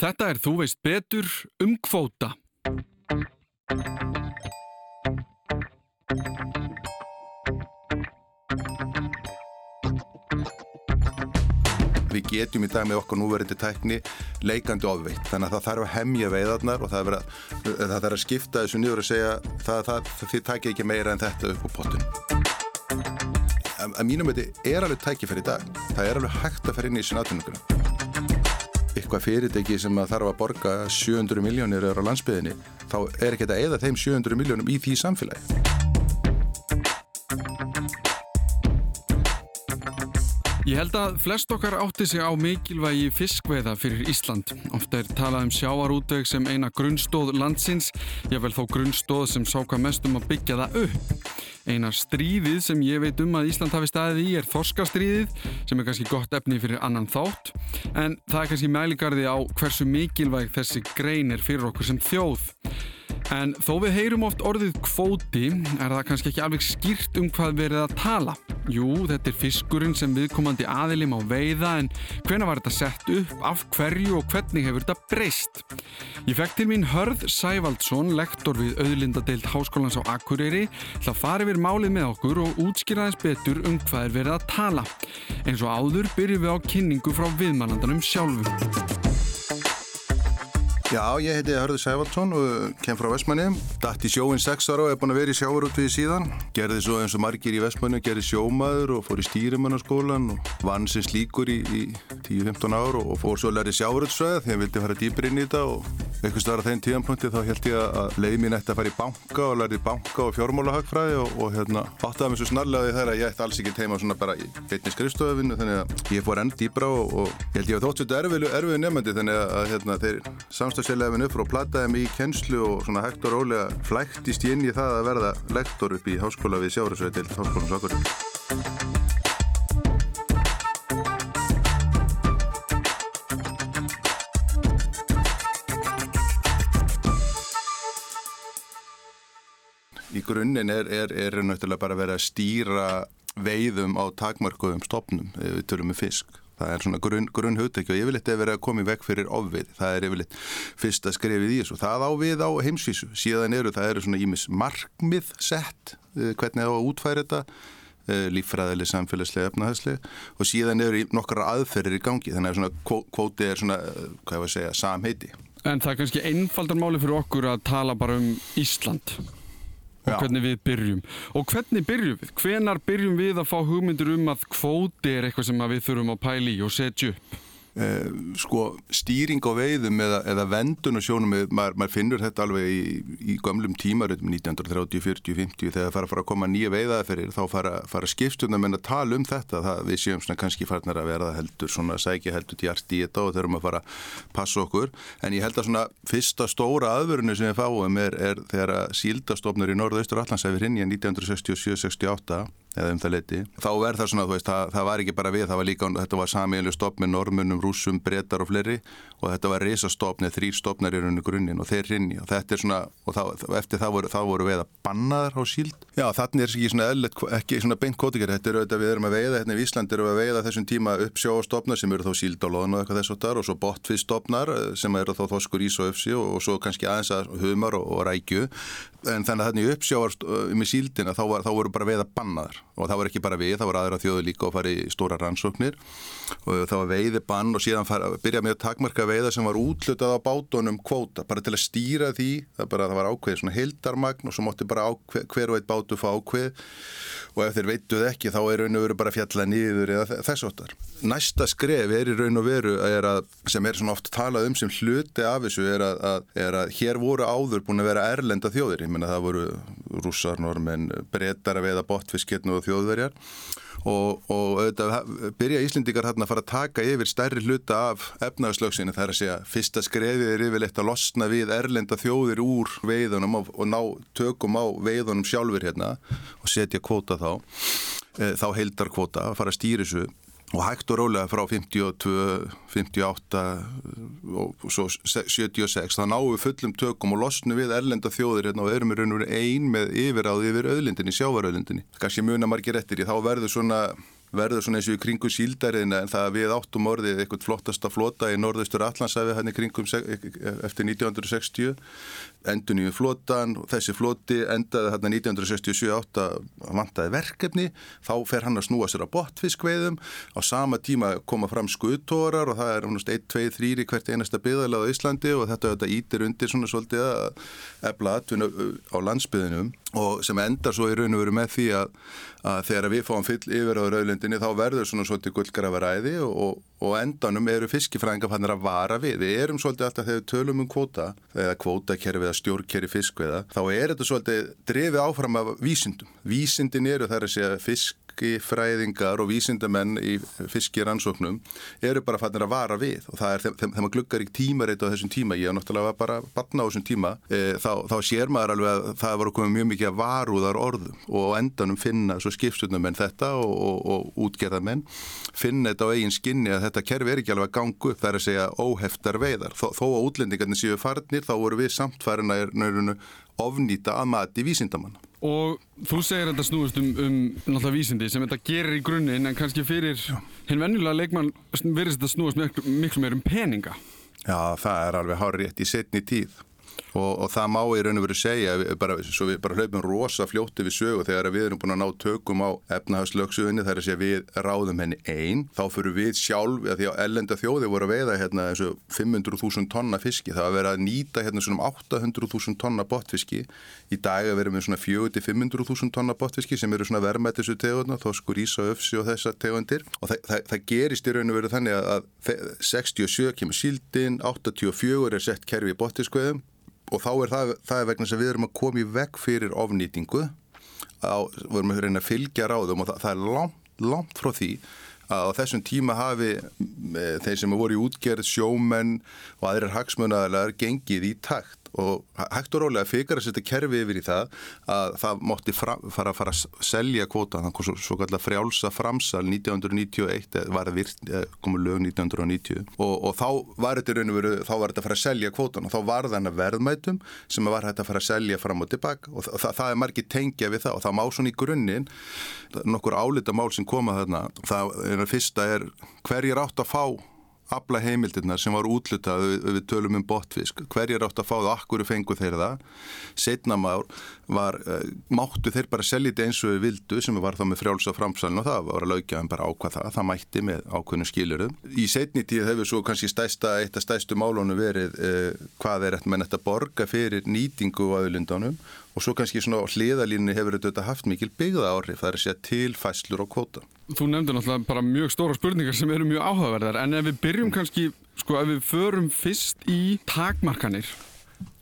Þetta er Þú veist betur um kvóta. Við getum í dag með okkur núverindi tækni leikandi ofveitt. Þannig að það þarf að hemja veiðarnar og það, vera, það þarf að skipta þessu niður og segja það, það, þið takja ekki meira en þetta upp á pottun. Að mínum veit er alveg tækifæri í dag. Það er alveg hægt að fara inn í þessu náttúrunum. Eitthvað fyrirtæki sem að þarf að borga 700 miljónir á landsbyðinni, þá er ekki þetta eða þeim 700 miljónum í því samfélagi. Ég held að flest okkar átti sig á mikilvægi fiskveiða fyrir Ísland. Ofta er talað um sjáarútveg sem eina grunnstóð landsins, ég vel þó grunnstóð sem sá hvað mest um að byggja það upp. Eina stríðið sem ég veit um að Ísland hafi staðið í er þorskastríðið sem er kannski gott efni fyrir annan þátt en það er kannski mæligarði á hversu mikilvæg þessi grein er fyrir okkur sem þjóð. En þó við heyrum oft orðið kvóti er það kannski ekki alveg skýrt um hvað verið að tala. Jú, þetta er fiskurinn sem viðkomandi aðilim á veiða en hvena var þetta sett upp, af hverju og hvernig hefur þetta breyst? Ég fekk til mín Hörð Sævaldsson, lektor við auðlindadeild Háskólans á Akureyri, til að fara yfir málið með okkur og útskýra þess betur um hvað er verið að tala. Eins og áður byrjum við á kynningu frá viðmannandanum sjálfum. Já, ég heiti Hörður Sævaldsson og kem frá Vestmanni. Dætt í sjóin 6 ára og er búin að vera í sjávarútviði síðan. Gerði svo eins og margir í Vestmanni, gerði sjómaður og fór í stýrimannarskólan og vann sem slíkur í, í 10-15 ár og fór svo að læri sjávarútsveið því að ég vildi fara dýpir inn í þetta og eitthvað starf að þeim tíðanpunkti þá held ég að leið mín ætti að fara í banka og læri banka og fjármálahagfræði og, og hérna áttaði mig svo snarlega að ég ætti alls ekki teima svona bara í beitni skrifstofinu þannig að ég fór enn dýbra og, og held ég að þótt þetta erfiðu, nefndi þannig að hérna, þeir samstagsfélagin upp og plattaði mig í kennslu og svona hægt og rólega flæktist ég inn í það að verða lektor upp í háskóla við Sjáurasveit til háskólan Svakurinn. Í grunninn er, er, er náttúrulega bara verið að stýra veiðum á takmarkuðum stopnum við tölum með fisk. Það er svona grunn, grunn hugtæki og yfirleitt er verið að koma í vekk fyrir ofvið. Það er yfirleitt fyrsta skrefið í þessu. Það á við á heimsvísu. Síðan eru það eru svona ímis markmið sett, hvernig það á að útfæra þetta, líffræðileg, samfélagslega, efnahæslega og síðan eru nokkara aðferðir í gangi. Þannig að svona kvóti er svona, hvað ég var að segja, samheiti. En það er kannski einfaldar máli fyrir okkur að tala bara um Ísland og hvernig við byrjum. Og hvernig byrjum við? Hvenar byrjum við að fá hugmyndur um að kvóti er eitthvað sem við þurfum að pæli og setja upp? Eh, sko stýring á veiðum eða, eða vendun og sjónum, maður, maður finnur þetta alveg í, í gömlum tímar 1930, 40, 50 þegar fara, fara að koma nýja veiðaðferðir þá fara, fara skipstjórnum en að tala um þetta það, við séum svona kannski farnar að vera heldur svona sækja heldur djart í þetta og þurfum að fara að passa okkur. En ég held að svona fyrsta stóra aðvörunu sem við fáum er, er þegar síldastofnur í norðaustur Allandsæfi hinn í 1967-68 eða um það leiti, þá er það svona, þú veist, það, það var ekki bara við, það var líka, þetta var samíðanlega stopp með normunum, rúsum, brettar og fleiri og þetta var risastofnið, þrýr stofnar í rauninu grunninn og þeir rinni og þetta er svona, og þá, eftir það voru, voru við að bannaðar á síld. Já, þannig er ekki svona eðlet, ekki svona beint kótikar, þetta eru auðvitað við erum að veiða, hérna í Ísland erum við að veiða þessum tíma upp sjóastofnar sem eru þá síld á loðun og eitthvað þess og þar og svo botfiðstofnar sem eru þá þoskur ís og öfsi og, og svo kannski aðeins að humar og, og rækju. En þannig að þannig uppsjáar með síldina þá, var, þá voru bara veiða bannaðar og það var ekki bara við, það voru aðra þjóðu líka að fara í stóra rannsóknir. Og það var veiði bann og síðan fara, byrja með takmarka veiða sem var útlutað á bátunum kvóta, bara til að stýra því. Það, bara, það var ákveð svona hildarmagn og svo mótti bara ákveð, hver og eitt bátu fá ákveð. Og ef þeir veituð ekki þá er raun og veru bara fjalla nýður eða þess áttar. Næsta skref er í raun og veru að, sem er svona oft talað um sem hluti af þessu er að, að, er að hér voru áður búin að vera erlenda þjóðir, ég menna það voru rússar, normenn, þjóðverjar og, og auðvitað byrja Íslendikar hérna að fara að taka yfir stærri hluta af efnagslöksinu það er að segja fyrsta skreðið er yfirleitt að losna við erlenda þjóðir úr veiðunum og, og ná tökum á veiðunum sjálfur hérna og setja kvóta þá e, þá heildar kvóta að fara að stýra þessu og hægt og rólega frá 52, 58 og svo 76 þá náum við fullum tökum og losnum við erlenda þjóðir hérna og erum við raun og verið ein með yfiráði yfir öðlindinni, sjávaröðlindinni kannski muna margir eftir í þá verður svona verður svona eins og í kringum síldariðina en það við áttum orðið eitthvað flottasta flota í norðaustur Allandsæfi hann í kringum eftir 1960 endur nýju flotan þessi floti endaði hérna 1967-8 vantaði verkefni. Þá fer hann að snúa sér á botfiskveiðum á sama tíma koma fram skuttórar og það er 1, 2, 3 í hvert einasta byggðalega á Íslandi og þetta, þetta ítir undir svona svolítið að ebla atvinna á landsbyðinum og sem endar svo í raun og veru með því að, að þegar við fáum fyll yfir á raulindinni þá verður svona svolítið gullgrafaræði og, og endanum eru fiskifræðingar fannir að vara við. Við erum svolítið alltaf þegar við tölum um kvóta eða kvótakerfi eða stjórnkerfi fiskveða þá er þetta svolítið drefið áfram af vísindum. Vísindin eru þar að segja fisk fiskifræðingar og vísindamenn í fiskiransóknum eru bara fannir að vara við. Og það er þegar maður gluggar í tímareit á þessum tíma, ég er náttúrulega bara batna á þessum tíma, e, þá, þá sér maður alveg að það var komið mjög mikið að varúðar orðum. Og endanum finna svo skipstundamenn þetta og, og, og útgerðamenn finna þetta á eigin skinni að þetta kerfi er ekki alveg að gangu upp, það er að segja óheftar veiðar, þó, þó að útlendingarnir séu farnir þá voru við samtfærina ofnýta að mati vísindamanna. Og þú segir þetta snúist um, um náttúrulega vísindi sem þetta gerir í grunninn en kannski fyrir hinn vennulega leikmann verður þetta snúist miklu, miklu meir um peninga. Já, það er alveg hár rétt í setni tíð. Og, og það má ég raun og veru segja, bara, svo við bara hlaupum rosa fljótti við sögu þegar við erum búin að ná tökum á efnahagslöksuðinni þar að segja við ráðum henni einn, þá fyrir við sjálf, því að ellenda þjóði voru að veiða hérna eins og 500.000 tonna fiski, það var verið að nýta hérna svona 800.000 tonna botfiski, í dag er verið með svona 400-500.000 tonna botfiski sem eru svona verðmættisu tegundna, þoskur ísa, öfsi og þessar tegundir. Og það, það, það gerist í raun og veru þannig að 67 kemur síldin, 84 er sett kerfi í botfiskveðum og þá er það, það er vegna sem við erum að koma í veg fyrir ofnýtingu á, við erum að reyna að fylgja ráðum og það, það er langt, langt frá því að á þessum tíma hafi e, þeir sem voru í útgerð, sjómenn og aðrir hagsmunnaðalar gengið í takt og hægt og rólega fyrir að setja kerfi yfir í það að það mótti fara að fara að selja kvóta, þannig að svo kallar frjálsa framsal 1991 var það komur lög 1990 og, og þá var þetta raun og veru þá var þetta að fara að selja kvótan og þá var þannig verðmætum sem var hægt að fara að selja fram og tilbaka. Og það, það er margir tengja við það og það má svona í grunninn nokkur álita mál sem koma þarna það er fyrsta er hverjir átt að fá afla heimildirnar sem var útlutað við, við tölum um botfisk, hverjir átt að fá það? Akkur fengu þeir það? Setnamár var uh, máttu þeir bara selja þetta eins og við vildu sem var þá með frjálsa framsalinn og það var að laukja en bara ákvað það, það mætti með ákveðnum skilurum. Í setni tíð hefur svo kannski stæsta, eitt af stæstu málunum verið uh, hvað er þetta með þetta borga fyrir nýtingu á auðlindunum? Og svo kannski svona hliðalínni hefur þetta haft mikil byggða áhrif, það er að segja tilfæslur og kvóta. Þú nefndi náttúrulega bara mjög stóra spurningar sem eru mjög áhugaverðar en ef við byrjum kannski, sko ef við förum fyrst í takmarkanir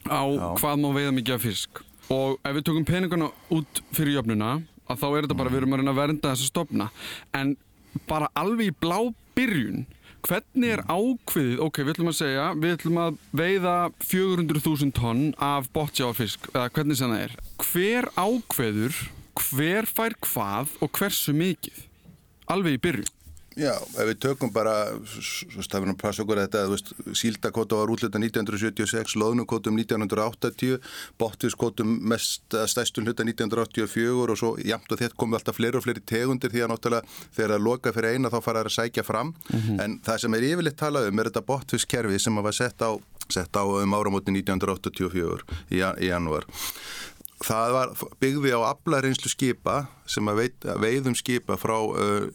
á Já. hvað má veiða mikið af fisk og ef við tökum peningana út fyrir jöfnuna að þá er þetta bara, við erum að reyna að vernda þessa stopna en bara alveg í blá byrjun hvernig er ákveðið, ok, við ætlum að segja við ætlum að veiða 400.000 tonn af botjáfisk eða hvernig sem það er, hver ákveður hver fær hvað og hversu mikið alveg í byrju Já, ef við tökum bara, það verður að passa okkur að þetta, síldakóta var útluta 1976, loðnukótum 1980, botviskótum mest stæstun hluta 1984 og svo jamt og þett komu alltaf fleiri og fleiri tegundir því að náttúrulega þegar það loka fyrir eina þá fara það að sækja fram. Mm -hmm. En það sem er yfirleitt talað um er þetta botviskerfi sem var sett á, sett á um áramóti 1984 í, í janúar. Það var byggði á aflareynslu skipa sem að veiðum skipa frá uh,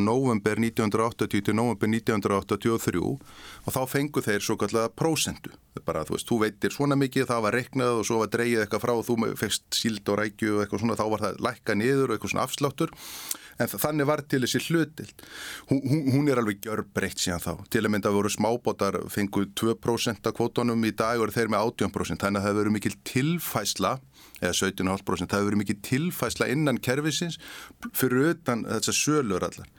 november 1980 til november 1983 og þá fengu þeir svo kallega prósendu. Bara þú veist, þú veitir svona mikið, það var reknað og svo var dreyið eitthvað frá og þú fegst síld og rækju og eitthvað svona, þá var það lækka niður og eitthvað svona afsláttur. En þannig var til þessi hlutild. Hún, hún, hún er alveg gjör breytt síðan þá. Til að mynda að voru smábótar fenguð 2% af kvótonum í dag og þeir með 18%. Þannig að það hefur verið mikil tilfæsla eða 17,5% það hefur verið mikið tilfæsla innan kervisins fyrir utan þess að sölur allar.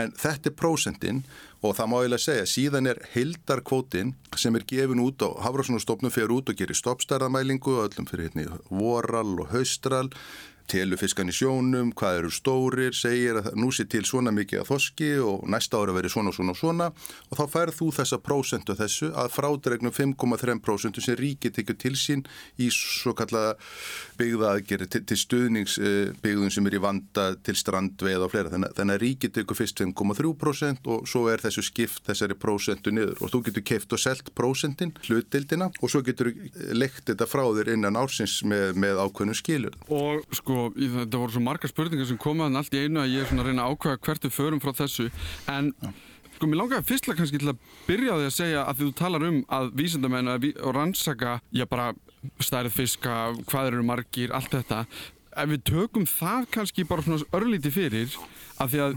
En þetta er prósendin og það má ég lega segja, síðan er hildarkvótin sem er gefin út á Hafrásson og stopnum fyrir út og gerir stoppstærðamælingu og öllum fyrir hérna voral og haustral telur fiskan í sjónum, hvað eru stórir, segir að nú sé til svona mikið að þoski og næsta ára verið svona og svona og svona og þá færð þú þessa prósentu þessu að frádregnum 5,3% sem ríkið tekið til sín í svo kallaða byggðaðgeri til, til stuðningsbyggðun sem er í vanda til strandveið og fleira. Þannig, þannig að ríkið tekur fyrst 5,3% og svo er þessu skipt þessari prósentu niður og þú getur keft og selt prósentin, hlutdildina og svo getur lekt þetta frá þér innan ársins með, með ákveðnum skilur. Og sko sko, þetta voru svo marga spurningar sem komaðan allt í einu að ég er svona að reyna að ákvæða hvert við förum frá þessu. En sko, mér langaði fyrstlega kannski til að byrja á því að segja að því þú talar um að vísendamenn og rannsaka, já bara stærð fiska, hvað eru margir, allt þetta. Ef við tökum það kannski bara svona örlíti fyrir að því að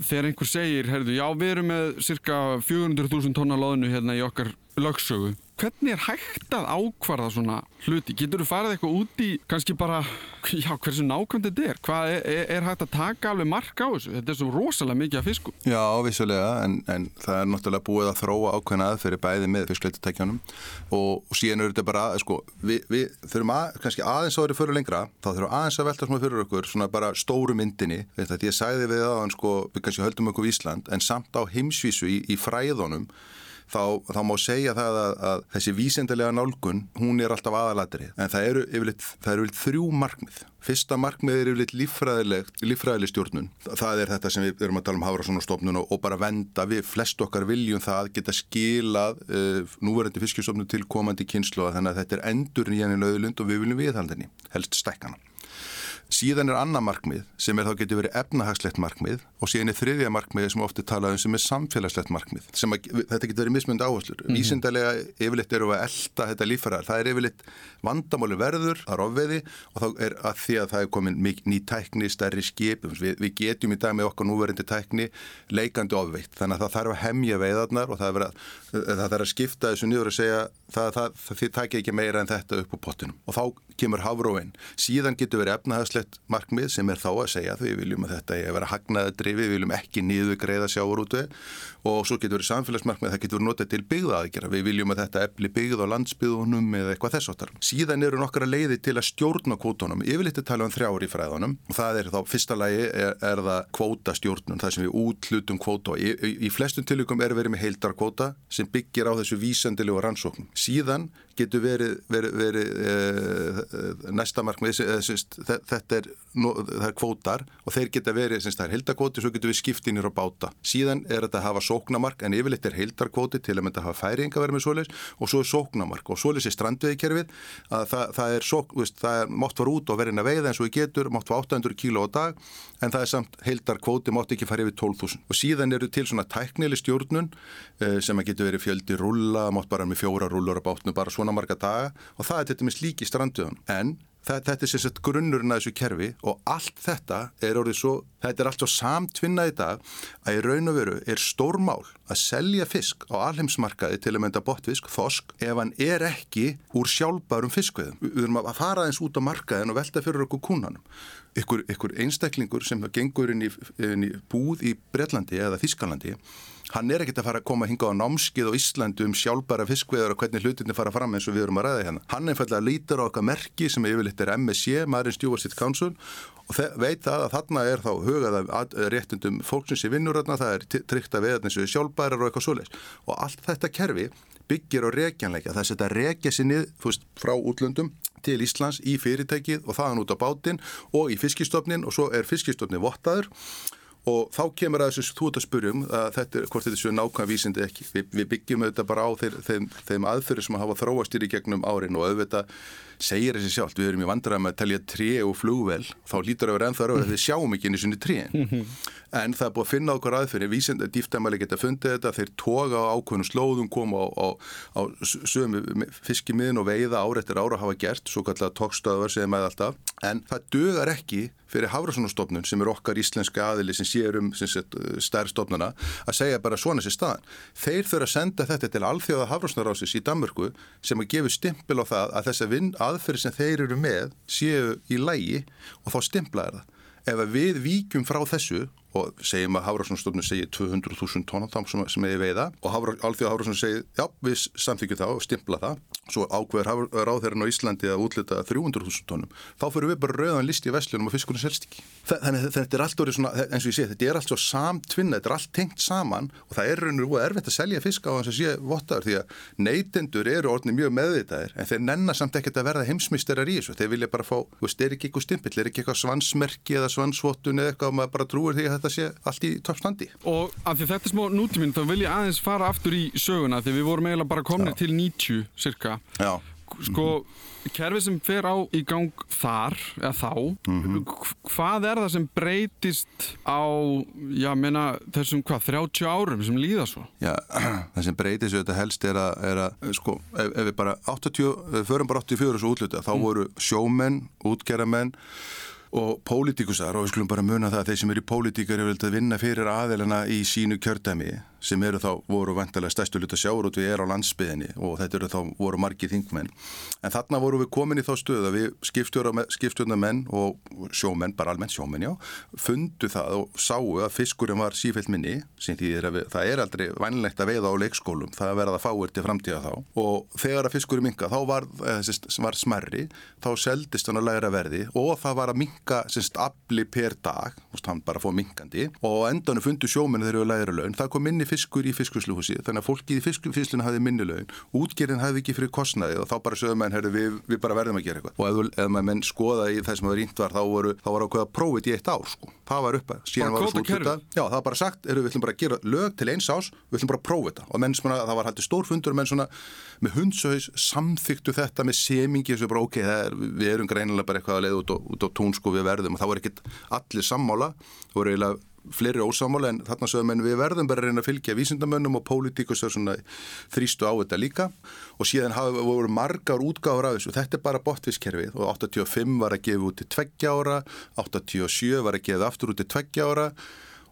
þegar einhver segir, heyrðu, já við erum með cirka 400.000 tonna loðinu hérna í okkar lögsögu hvernig er hægt að ákvarða svona hluti? Getur þú farið eitthvað út í kannski bara, já, hversu nákvæmt þetta er? Hvað er, er hægt að taka alveg mark á þessu? Þetta er svo rosalega mikið af fiskum. Já, vissulega, en, en það er náttúrulega búið að þróa ákveðna aðferði bæði með fiskleitutækjanum og, og síðan eru þetta bara, sko, við, við þurfum að, kannski aðeins árið fyrir lengra, þá þurfum aðeins að velta svona fyrir okkur, svona bara stóru myndinni, þetta ég sæði við aðan, sko, við þá, þá má segja það að, að þessi vísendilega nálgun, hún er alltaf aðalatrið. En það eru yfirleitt, það eru yfirleitt þrjú markmið. Fyrsta markmið er yfirleitt líffræðileg stjórnun. Það er þetta sem við erum að tala um Hafrásson og bara venda við, flest okkar viljum það geta skilað uh, núverandi fiskjustofnun til komandi kynslu þannig að þetta er endur nýjan í löðlund og við viljum viðhaldinni, helst stækkana. Síðan er annað markmið sem er þá getur verið efnahagslegt markmið og síðan er þriðja markmið sem ofti talaðum sem er samfélagslegt markmið. Að, þetta getur verið mismund áherslur. Mm -hmm. Vísindarlega yfirleitt eru að elda þetta lífærar. Það er yfirleitt vandamáli verður, það er ofveði og þá er að því að það er komin ný tækni, stærri skip. Við, við getjum í dag með okkar núverindi tækni leikandi ofveitt. Þannig að það þarf að hemja veiðarnar og það þarf að skipta þessu niður og segja það, það, það, Og kemur hafróin. Síðan getur verið efnahagslegt markmið sem er þá að segja að við viljum að þetta er að vera hagnaðadrifi, við viljum ekki niður greiða sjáur út við og svo getur verið samfélagsmarkmið, það getur verið notað til byggðaðgjara, við viljum að þetta efli byggð á landsbyðunum eða eitthvað þess áttar. Síðan eru nokkara leiði til að stjórna kvótonum, yfirleitt að tala um þrjári fræðunum og það er þá fyrsta lagi er, er það kvótastjórnun, það sem við útlutum kvóta í, í, í flestum tilvíkum er verið með heildarkvóta sem byggir á þessu vísandilegu rannsóknum. Síðan getur verið, verið, verið e, næsta markmið, þetta er, er kvótar og þeir geta verið, það er heildarkvóti, svo getur við skiptinir á báta. Síðan er þetta að hafa sóknamark en yfirleitt er heildarkvóti til að mynda að hafa færinga verið með svoleis og svo er sóknamark og svoleis er strandveðikerfið að það, það er, sók, veist, það er mátt var út og verið inn að veiða eins og við getur, mátt var 800 kíló á dag en það er samt heildarkvóti mátt ekki fara yfir 12.000 og síðan eru til svona tæknili stjórnun eh, sem að getur verið fjöldi rulla, mátt bara með fjóra rullur á bátnu bara svona marga daga og það er til dæmis líki strandveðun en Þetta er sagt grunnurinn að þessu kerfi og allt þetta er orðið svo, þetta er allt svo samtvinnað í dag að í raun og veru er stórmál að selja fisk á alheimsmarkaði til að mynda botfisk, þosk, ef hann er ekki úr sjálfbærum fiskveðum. Við erum að fara eins út á markaðin og velta fyrir okkur kúnanum. Ykkur, ykkur einstaklingur sem gengur inn í, inn í búð í Breitlandi eða Þískalandi hann er ekkert að fara að koma að hinga á námskið á Íslandu um sjálfbæra fiskveðar og hvernig hlutinni fara fram eins og við erum að ræða hérna. Hann einfallega lítur á okkar merki sem yfirleitt er MSC, Marine Stewardship Council og veit það að þarna er þá hugað af réttundum fólksins í vinnuröðna, það er tryggt að veða eins og sjálfbærar og eitthvað svoleiðs og allt þetta kerfi byggir á reykjanleika, það setja reykja sinni veist, frá útlöndum til Íslands í fyrirtækið og þaðan út á bátinn og í fiskistofnin og svo er fiskistofnin vottaður. Og þá kemur að þessu þú ert að spurjum að þetta er hvort þetta séu nákvæm vísindi ekki. Vi, við byggjum auðvitað bara á þeir, þeim, þeim aðfyrir sem hafa þróastýri gegnum árin og auðvitað segir þessi sjálf við erum í vandræðum að telja tré og flúvel þá lítur að vera ennþá rauð að við sjáum ekki eins og tré. En það er búið að finna okkur aðfyrir vísind að dýftæmali geta fundið þetta þeir toga á ákveðnum slóðum koma á, á, á sömu fiskimiðin og veiða áreittir ára hafa gert svo kallar tókstöðvar sem með alltaf. En það dögar ekki fyrir Hafrásonarstofnun sem er okkar íslenska aðili sem sér um stærstofnuna að segja bara svona sér staðan. Þeir þurfa að senda þetta til alþjóða Hafrásonarrásis í Danmörku sem að gefa stimpil á það að þess að aðferði sem þeir eru með séu í lægi og þá stimplaður það. Ef við víkjum frá þessu og segjum að Hafrásonarstofnun segir 200.000 tónum sem er veiða og Alþjóða Hafrásonarstofnun segir já við samþykjum það og stimpla það. Svo ákveður ráðherrin á Íslandi að útlita 300.000 tónum, þá fyrir við bara rauðan listi í vestlunum og fiskurinn selst ekki. Þannig þetta er allt orðið svona, eins og ég sé, þetta er allt svo samtvinna, þetta er allt tengt saman og það er raun og erfitt að selja fisk á þess að sé vottaður því að neytendur eru orðinni mjög meðvitaðir en þeir nennar samt ekkert að verða heimsmysterar í þessu, þeir vilja bara fá, þú veist, er ekki eitthvað stimpill, er ekki eitthvað svansmerki eða svansvottun eða eitthvað þetta sé allt í toppstandi. Og af því þetta er smá nútíminn, þá vil ég aðeins fara aftur í söguna því við vorum eiginlega bara komni til 90 cirka. Já. Sko, kerfið sem fer á í gang þar, eða þá, mm -hmm. hvað er það sem breytist á, já, meina, þessum hvað, 30 árum sem líða svo? Já, það sem breytist þetta helst er að, er að sko, ef, ef við bara 80, ef við förum bara 84 og svo útluta, þá mm. voru sjómenn, útgerramenn, og pólitíkusar og við skulum bara muna það að þeir sem eru í pólitíkar eru að vinna fyrir aðelina í sínu kjördæmi sem eru þá voru vantilega stærstu luta sjáur og við erum á landsbyðinni og þetta eru þá voru margið þingmenn. En þarna voru við komin í þá stöð að við skipstjórnamenn og sjómenn, bara almennt sjómenn já fundu það og sáu að fiskurinn var sífælt minni er við, það er aldrei vænlegt að veiða á leikskólum það verða fáir til framtíða þá. Og þegar að fiskurinn minga þá var, eh, var smerri, þá seldist hann að læra verði og það var að minga afli per dag, hann bara fóð mingandi og endanum fundu sjómenn þegar við það fiskur í fiskusluhúsi þannig að fólkið í fiskufíslinu hafði minnilegin útgerðin hafði ekki fyrir kostnaði og þá bara sögum menn, herru, við, við bara verðum að gera eitthvað. Og ef, ef maður menn skoða í það sem það rínt var þá voru, þá var ákveða prófið í eitt ár sko. það var uppa, síðan var það útluta já, það var bara sagt, herru, við ætlum bara að gera lög til eins ás við ætlum bara að prófa þetta. Og menn svona, það var hætti stórfundur menn svona með hundsauðis samþyktu þetta með semingi svo bara ok, er, við erum greinilega bara eitthvað að leiða út á, á tún sko við verðum. Og þá var ekkit allir sammála, það voru eiginlega fleiri ósámála en þarna sögum en við verðum bara að reyna að fylgja vísindamönnum og pólitíkus þrýstu á þetta líka. Og síðan hafa voru margar útgáður af þessu. Þetta er bara botviskerfið og 85 var að gefa út til tveggja ára 87 var að gefa aftur út til tveggja ára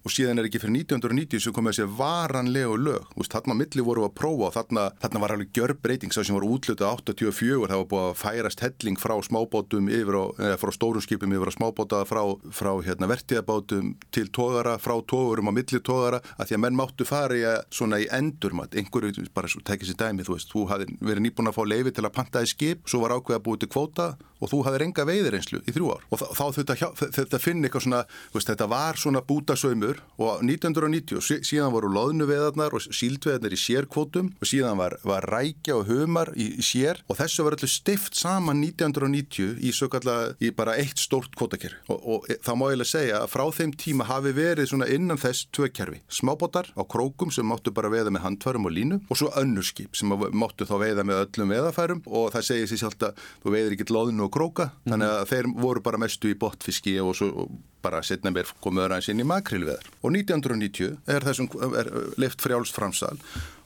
og síðan er ekki fyrir 1990 sem komið þessi varanlegu lög. Úst, þarna milli voru að prófa þarna, þarna var alveg gjörbreyting sem voru útlutið 84 það var búið að færast helling frá smábótum yfir á, eða frá stórum skipum yfir á smábóta frá, frá hérna, vertiðabátum til tógara, frá tógurum á milli tógara, að því að menn máttu fara í að, svona í endurmat, einhverju bara tekið sér dæmi, þú veist, þú hafði verið nýbúin að fá leifi til að pantaði skip, svo var ákveð að búið til kvóta og þú hafði renga veiðireinslu í þrjú ár. Og þá þurfti þetta að finna eitthvað svona, veist, þetta var svona bútasöymur og 1990 síðan voru loðnuveðarnar og síldveðarnar í sérkvótum og síðan var, var rækja og humar í, í sér. Og þessu var allir stift saman 1990 í svo kallar, í bara eitt stórt kvótakerfi. Og, og e, það má ég lega segja að frá þeim tíma hafi verið svona innan þess tvökerfi, smábótar á krókum sem máttu bara veða með handfærum og línu og svo önnurskip sem máttu þá veða með öllum veðafærum og það segir sér sjálft að þú veðir ekki loðnu og króka -hmm. þannig að þeir voru bara mestu í botfiski og, svo, bara setna mér komuður aðeins inn í makrilveðar og 1990 er þessum er leift frjálst framsal.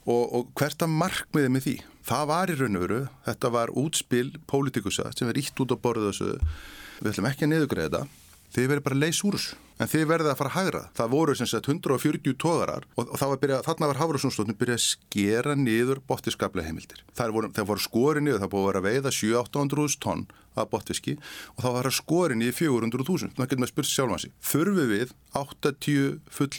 Og, og hvert að markmiði með því? Það var í raun og veru, þetta var útspil pólitikusa sem er ítt út á borðu þessu. Við ætlum ekki að niðugræða þetta þið verður bara að leysa úr þessu en þið verður að fara að hægra. Það voru sem sagt 140 tóðarar og, og var byrjað, þarna var Hafrússon byrjað að skera niður bottiskaplega heimildir. Það voru, voru skori niður, það búið að veiða 7-800 tonn af bottiski og þá var það skorin í 400.000. Það getur maður spurt sjálf hansi. Þurfu við 80 full,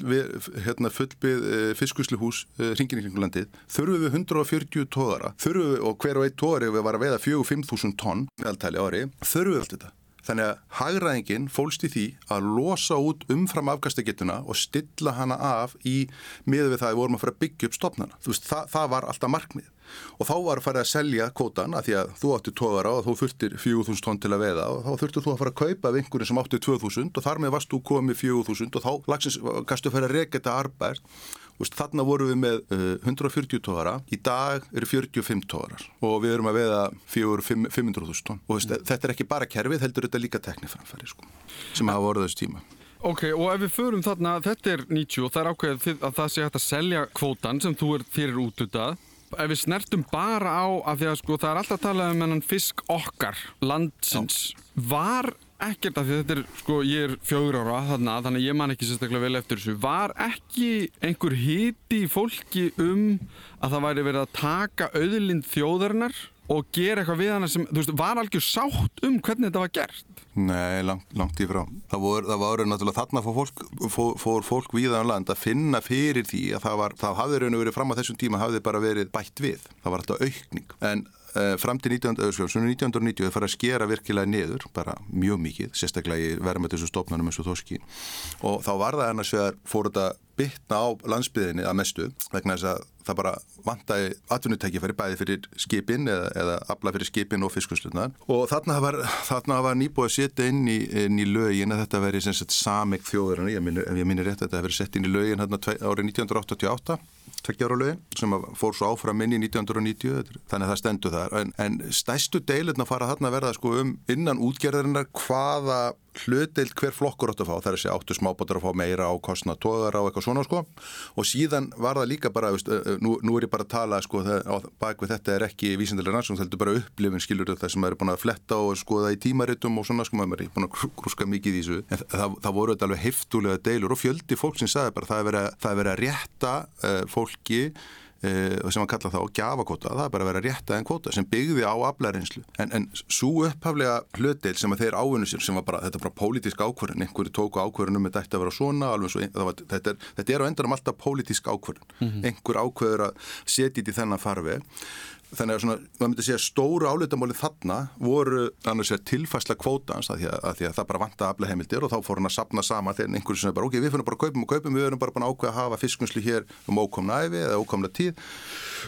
hérna, fullbið e, eh, fiskusluhús ringin í kringlandið, þurfu við 140 tóðara, þurfu við, og hver og einn tóðari við var að veiða 4-5.000 tonn meðaltæli ári, þurfu við allt þetta. Þannig að hagraðingin fólst í því að losa út umfram afkastagetuna og stilla hana af í miður við það að við vorum að fara að byggja upp stopnana. Þú veist, það, það var alltaf markmið. Og þá var að fara að selja kvotan að því að þú átti tóðara og þú þurftir 4.000 tónn til að veða og þá þurftir þú að fara að kaupa af einhverjum sem átti 2.000 og þar með varst þú komið 4.000 og þá lagsins kannstu að fara að reyka þetta arbært Þannig vorum við með uh, 140 tóðara, í dag eru 45 tóðarar og við erum að veða 500.000 tónn og veist, þetta er ekki bara kerfið, heldur þetta líka tekniframfæri sko, sem hafa voruð þessu tíma. Ok, og ef við förum þarna, þetta er 90 og það er ákveðið að það sé hægt að selja kvótan sem þú er fyrir útutað. Ef við snertum bara á að því að sko það er alltaf að tala um hennan fisk okkar, landsins, Já. var ekkert af því þetta er, sko, ég er fjögur ára þarna, þannig ég man ekki sérstaklega vel eftir þessu var ekki einhver hiti fólki um að það væri verið að taka auðlind þjóðarinnar og gera eitthvað við hana sem, þú veist, var algjör sátt um hvernig þetta var gert? Nei, langt, langt í frá. Það voru, það voru náttúrulega þarna fór fólk, fór, fólk viðan um land að finna fyrir því að það var, það hafði raun og verið fram á þessum tíma hafði bara verið bætt við. Það var alltaf aukning. En fram til 19, 1990 þau fara að skera virkilega niður, bara mjög mikið, sérstaklega í verðmættisum stofnunum eins og þóski. Og þá var það annars vegar fór þetta bytna á landsbyðinni að mestu vegna þess að það bara vantæði atvinnutækifæri bæði fyrir skipin eða, eða afla fyrir skipin og fiskuslunar og þarna var, þarna var nýbúið að setja inn í, inn í lögin að þetta veri sameg þjóður ég minni rétt að þetta veri sett inn í lögin hérna árið 1988 tveggjáraulögin sem fór svo áfram inn í 1990 þannig að það stendur þar. En, en stæstu deilirna fara þarna að verða sko um innan útgerðarinnar hvaða hlutdeild hver flokkur átt að fá. Þar er þessi áttu smábátur að fá meira á kostna tóðara og eitthvað svona sko. Og síðan var það líka bara, nú, nú er ég bara að tala sko það, bak við þetta er ekki vísindilega rannsókn, þetta er bara upplifin skilur það sem maður er búin að fletta og skoða í tímaritum og svona sko maður er búin að grúska mikið í þessu. En það, það voru þetta alveg heftulega deilur og fjöldi fólk sem sagði bara það er verið að, rétta uh, fólki sem að kalla það á gjafakvota, það er bara að vera rétta en kvota sem byggði á aflærinslu en, en svo upphaflega hlutdeil sem að þeir ávinnu sér sem var bara, þetta er bara pólitísk ákvörðin einhverju tóku ákvörðinum með þetta að vera svona svo, var, þetta, er, þetta er á endanum alltaf pólitísk ákvörðin mm -hmm. einhver ákvörður að setja í þennan farveg þannig að svona, maður myndi segja stóru áleitamálið þarna voru annars vegar tilfæsla kvótans að því að, að því að það bara vanta aflega heimildir og þá fór hann að sapna sama þegar einhverju sem er bara ok, við finnum bara að kaupum og kaupum, við erum bara búin að ákveða að hafa fiskunslu hér um ókomna æfi eða ókomna tíð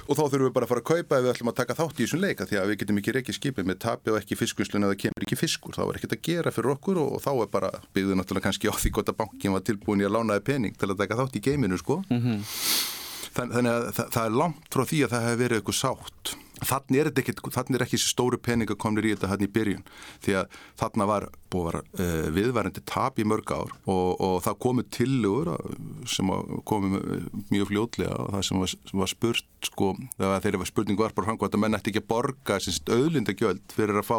og þá þurfum við bara að fara að kaupa ef við ætlum að taka þátt í þessum leika því að við getum ekki reykið skipið með tapi og ekki fiskunslun eða kemur ekki fiskur, þá er ekkert að gera fyrir okkur og, og þá er bara byggðið náttúrulega kannski á því gott að bankin var tilbúin í að lánaði pening til að taka þátt í geiminu sko. mm -hmm. Þannig að það, það er langt frá því að það hefur verið eitthvað sátt. Þannig er, ekki, þannig er ekki þessi stóru peninga komnir í þetta hann í byrjun. Því að þarna var að uh, viðvarandi tap í mörg ár og, og það komu tillugur sem komu mjög fljótlega og það sem var, sem var spurt sko, þegar var spurning var bara hangvært að menn ætti ekki að borga auðlindagjöld fyrir að fá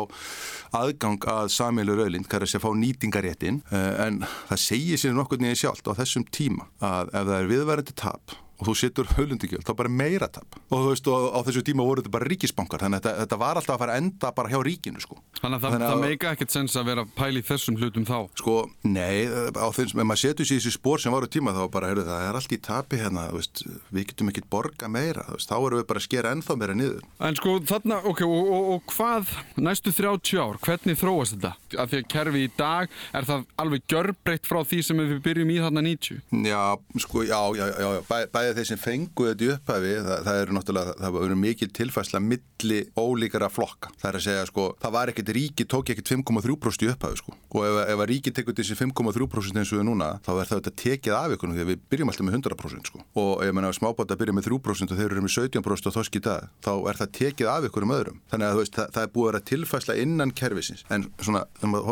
aðgang að samílur auðlind, hvað er þess að fá nýtingaréttin uh, en það segir sér nokkur nýja sjálft á þessum tíma að ef það er viðvarandi tap og þú setur höllundugjöld, þá bara meira tap og þú veist, og á þessu tíma voru þetta bara ríkisbankar þannig að þetta, þetta var alltaf að fara að enda bara hjá ríkinu sko. Þannig að það, það meika ekkert sens að vera pæli þessum hlutum þá Sko, nei, á þess, ef maður setur sér í þessu spór sem voru tíma þá bara, heyrðu það, er allt í tapi hérna veist, við getum ekkert borga meira veist, þá erum við bara að skera ennþá meira niður En sko, þarna, ok, og, og, og hvað næstu 30 ár, hvernig þróast þetta? Af því að kerfi í dag, er það alveg gjörbreytt frá því sem við byrjum í þarna 90? Já, sko, já, já, já bæ, bæ, bæði þeir sem fengu þetta í upphafi það, það eru náttúrulega, það var mikið tilfærsla milli ólíkara flokka. Það er að segja sko, það var ekkert ríki tók ekkert 5,3% í upphafi sko. Og ef, ef að ríki tekur þessi 5,3% eins og við núna þá er þetta tekið af ykkur því við byrjum alltaf með 100% sko. Og ef mann að smábáta byrja með 3% og þeir eru með 17% og þosk í dag þá er það tekið af ykkur um öðrum. Þannig að veist, það, það er búið að vera tilfærsla innan kervisins en svona, þegar maður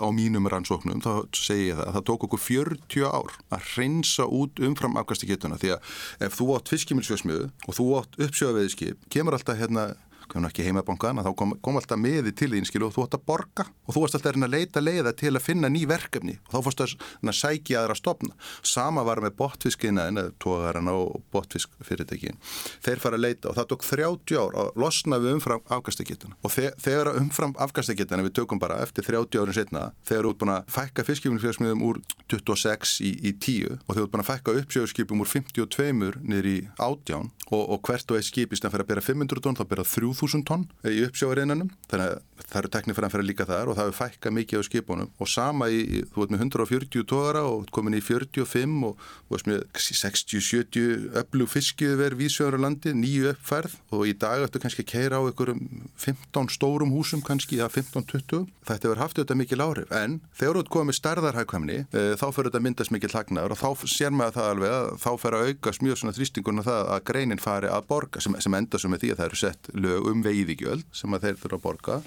horfur á stórumynduna þá áttu við eitthvað flottasta síldviðiflota 1967-68 og byggt á mínum rannsóknum, þá segi ég það að það tók okkur 40 ár að reynsa út umfram afkastiketuna því að ef þú átt fiskimilsjóðsmiðu og þú átt uppsjóðaveðiskip, kemur alltaf hérna kom ekki heimabankan, þá kom, kom alltaf meði til þín skilu og þú ætti að borga og þú varst alltaf að leita leiða til að finna ný verkefni og þá fórst að sækja aðra að stopna. Sama var með botfiskina en tóðarana og botfiskfyrirtekin. Þeir fara að leita og það tók 30 ár að losna við umfram afgastakituna og þegar umfram afgastakituna við tökum bara eftir 30 árin setna þegar þú ert búin að fækka fiskifilfjörsmiðum úr 26 í, í 10 og þú ert búin að fækka uppsjögskipum úr 52 niður í 18 og, og hvert og eitt skipist að fyrir að bera 500 tónn þá bera 3000 tonn í uppsjáarinnanum þannig að það eru tekniframfæri líka þar og það hefur fækka mikið á skipunum. Og sama í, þú veit með 140 tóra og komin í 45 og þú veist með 60-70 öllu fiskið verið vísjöður á landi, nýju uppfærð. Og í dag ættu kannski að keira á einhverjum 15 stórum húsum kannski, eða 15-20 þetta hefur haft þetta mikið lárif en þegar þú komið stærðarhækvæmni e, þá fyrir þetta myndast mikið hlagnar og þá sér maður það alveg að þá fer að aukast mjög svona þrýstinguna það að greinin fari að borga sem, sem enda sem er því að það eru sett lög um veiðigjöld sem að þeir þurfa að borga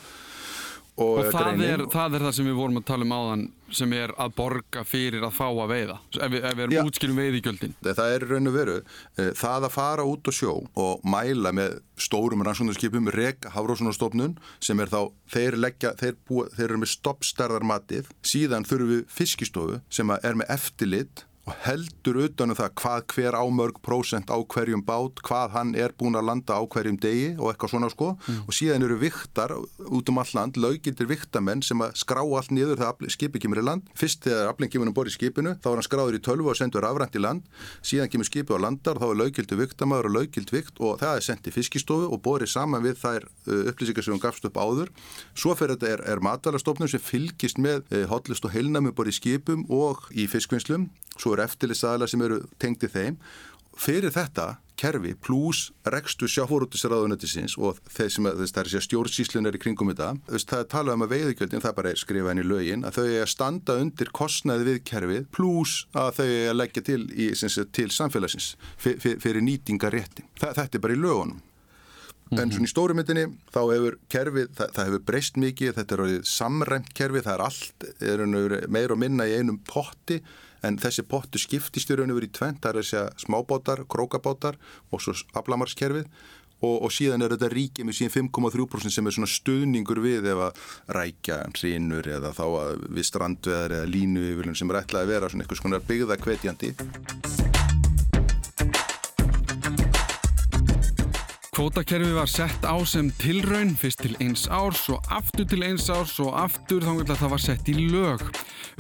og, og það, er, það er það sem við vorum að tala um áðan sem er að borga fyrir að fá að veiða. Ef við, ef við erum útskilum veiðigjöldin. Það er raun og veru eh, það að fara út og sjó og mæla með stórum rannsóndarskipum reg hafrósunarstofnun sem er þá þeir, leggja, þeir, búa, þeir eru með stoppstærðarmatið síðan þurfum við fiskistofu sem er með eftirlit og heldur utanum það hvað hver ámörg prósent á hverjum bát, hvað hann er búin að landa á hverjum degi og eitthvað svona sko mm. og síðan eru viktar út um all land, lögildir viktamenn sem að skrá allt niður þegar skipi kemur í land. Fyrst þegar afling kemur um borð í skipinu þá er hann skráður í tölvu og sendur afrænt í land, síðan kemur skipi á landar þá er lögildur viktamæður og lögild vikt og það er sendt í fiskistofu og borið saman við þær uh, upplýsingar sem hún gafst upp áður. Svo fyrir þetta er, er matalastofnum sem fylgist með uh, hotlist og heilnami borið í skipum og í fiskvinnslum svo eru eftirlisaðala sem eru tengdi þeim fyrir þetta kerfi pluss rekstu sjáfórútisraðunetisins og þeir sem að, þess, það er stjórnsíslunar í kringum þetta, þess, það er talað um að veiðugjöldin, það er bara skrifa henni í lögin að þau er að standa undir kostnaði við kerfið pluss að þau er að leggja til, í, sagt, til samfélagsins fyr, fyr, fyrir nýtingaréttin. Þetta er bara í lögunum. Mm -hmm. En svona í stórumyndinni þá hefur kerfið, það, það hefur breyst mikið, þetta er samræmt kerfið, það er allt, er meir og minna í einum potti en þessi pottu skiptist í raun og verið í tvent, það er að smábótar, krókabótar og svo aflamarskerfið og, og síðan er þetta ríkið með síðan 5,3% sem er svona stuðningur við ef að rækja hrínur eða þá við strandveðar eða línu sem er ætlað að vera svona eitthvað svona byggða kvetjandi. Kvótakerfi var sett á sem tilraun, fyrst til eins árs og aftur til eins árs og aftur þá vil það var sett í lög.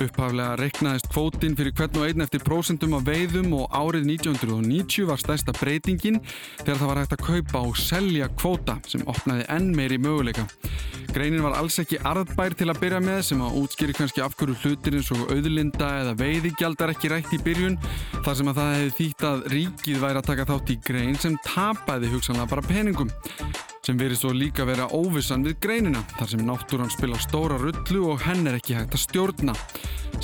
Upphaflega reknaðist kvótin fyrir hvern og einn eftir prósentum af veiðum og árið 1990 var stærsta breytingin þegar það var hægt að kaupa og selja kvóta sem opnaði enn meiri möguleika. Greinin var alls ekki arðbær til að byrja með sem að útskýri kannski afhverju hlutir eins og auðlinda eða veiðigjaldar ekki rætt í byrjun þar sem að það hefði þýtt að ríkið væri að taka þátt í grein sem tapaði hugsanlega bara peningum sem verið svo líka vera óvissan við greinina þar sem náttúran spila stóra rullu og henn er ekki hægt að stjórna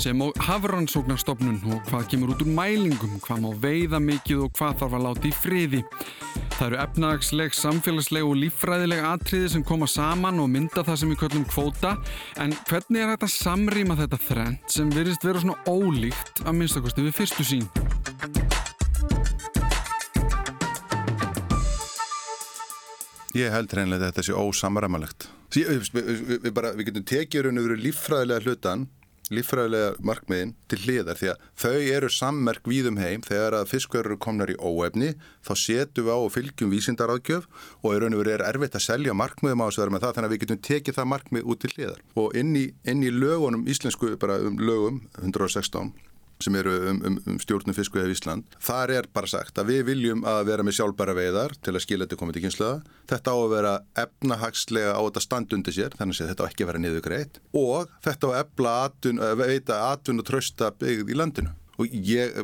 sem á hafrannsóknarstofnun og hvað kemur út úr mælingum, hvað má veiða mikið og hvað þarf að láta í friði. Það eru efnagsleg, samfélagsleg og líffræðileg atriði sem koma saman og mynda það sem við köllum kvóta en hvernig er þetta að samrýma þetta þrend sem verist vera svona ólíkt að minnstakosti við fyrstu sín? Ég held reynilega að þetta sé ósamræmalegt. Við, við, við, við getum tekið raun og veru líffræðilega hlutan, líffræðilega markmiðin til hliðar því að þau eru sammerk víðum heim. Þegar að fiskverður komnar í óefni þá setum við á og fylgjum vísindaráðgjöf og raun og veru er erfitt að selja markmiðum á þessu verður með það þannig að við getum tekið það markmið út til hliðar. Og inn í, inn í lögunum, íslensku bara um lögum 116 sem eru um, um, um stjórnum fiskveið í Ísland. Þar er bara sagt að við viljum að vera með sjálfbæra veiðar til að skilja þetta komið til kynsluða. Þetta á að vera efnahagslega á þetta standundi sér, þannig að þetta á ekki að vera niður greitt og þetta á að efla atun, veita atun og trösta byggð í landinu og ég,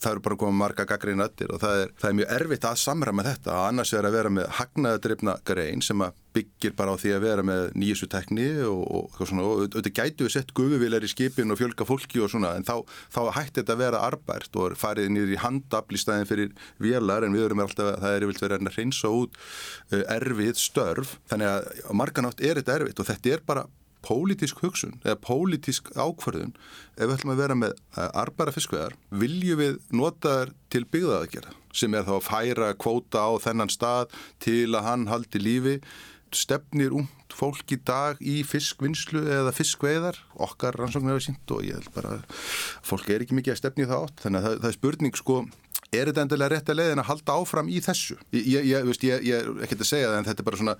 það eru bara komið marga gaggreina öttir og það er, það er mjög erfitt að samræma þetta að annars er að vera með hagnaðadrifna grein sem að byggir bara á því að vera með nýjusu tekni og, og, og svona. Og auðvitað gætu við sett guðuvilar í skipin og fjölga fólki og svona en þá, þá hætti þetta að vera arbært og farið nýður í handabl í staðin fyrir vélar en við erum alltaf, það er vilt verið að reynsa út uh, erfið störf. Þannig að marganátt er þetta erfitt og þetta er bara pólitísk hugsun eða pólitísk ákvarðun ef við ætlum að vera með eh, arbara fiskveðar viljum við nota þær til byggðaðagjara sem er þá að færa kvóta á þennan stað til að hann haldi lífi stefnir út fólk í dag í fiskvinnslu eða fiskveðar okkar rannsóknar hefur sínt og ég held bara fólk er ekki mikið að stefni það átt þannig að það, það er spurning sko er þetta endilega rétt að leiðin að halda áfram í þessu? Ég, ég, veist, ég, ég er ekkert að segja það en þetta er bara svona,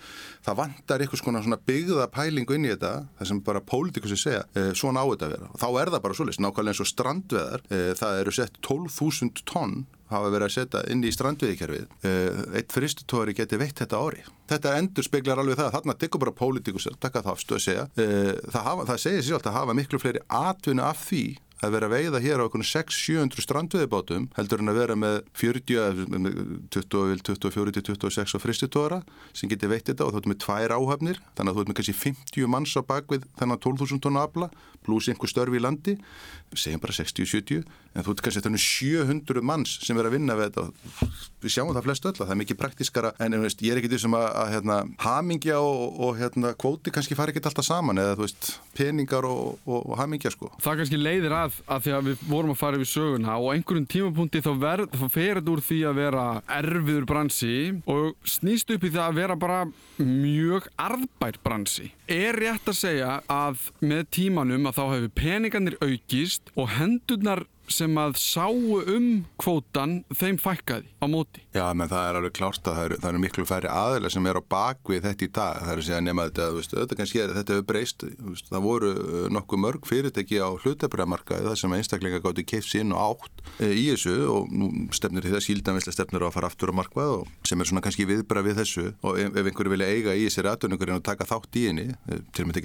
það vantar eitthvað svona byggða pælingu inn í þetta, það sem bara pólitikussi segja, e, svona á þetta að vera. Og þá er það bara svolítið, nákvæmlega eins og strandveðar, e, það eru sett 12.000 tonn hafa verið að setja inn í strandviðikerfið. Eh, eitt fristutóri geti veitt þetta ári. Þetta endur speiklar alveg það. Þarna tekur bara pólitikus að taka það afstu að segja. Það, hafa, það segir sér alltaf að hafa miklu fleiri atvinna af því að vera að veiða hér á okkur 600-700 strandveðibátum heldur en að vera með 40, 24-26 og fristitóra sem geti veitt þetta og þú ert með tvær áhafnir þannig að þú ert með kannski 50 manns á bakvið þennan 12.000 tónu afla pluss einhver störfi í landi segjum bara 60-70 en þú ert kannski þannig 700 manns sem er að vinna við þetta við sjáum það flest öll að það er mikið praktískara en veist, ég er ekki því sem að, að hérna, hamingja og, og hérna, kvóti kannski fari ekki alltaf saman eða veist, peningar og, og, og hamingja sko. Það kannski leiðir að, að því að við vorum að fara yfir söguna og einhverjum tímapunkti þá, þá fer þetta úr því að vera erfiður bransi og snýst upp í það að vera bara mjög arðbært bransi. Er rétt að segja að með tímanum að þá hefur peningarnir aukist og hendurnar sem að sáu um kvótan þeim fækkaði á móti. Já, menn það er alveg klárt að það eru, það eru miklu færri aðeila sem er á bakvið þetta í dag. Það er að segja nema þetta, veist, þetta kannski er, þetta hefur breyst. Veist, það voru uh, nokkuð mörg fyrirtæki á hlutabræðamarkaði það sem einstaklinga gátti keift sín og átt e, í þessu og nú stefnir það síldanvislega stefnir á að fara aftur á markað og sem er svona kannski viðbra við þessu og ef, ef einhverju vilja eiga í þessari aðdönungurinn og taka þátt í henni, e, til og með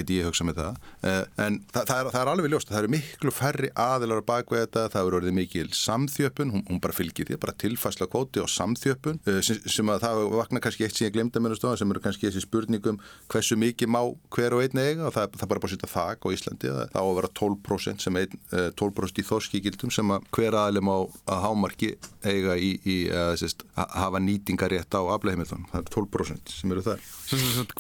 með það, eru orðið mikil samþjöpun, hún, hún bara fylgir því, bara tilfæsla kvóti og samþjöpun sem, sem að það vakna kannski eitt sem ég glemda mér stóða sem eru kannski þessi spurningum hversu mikið má hver og einn eiga og það, það bara bara setja þak á Íslandi, það á að vera 12% sem ein, 12% í þorskíkildum sem að hver aðilum á að hámarki eiga í, í að, hafa nýtingarétt á afleihimildan, það er 12% sem eru þar.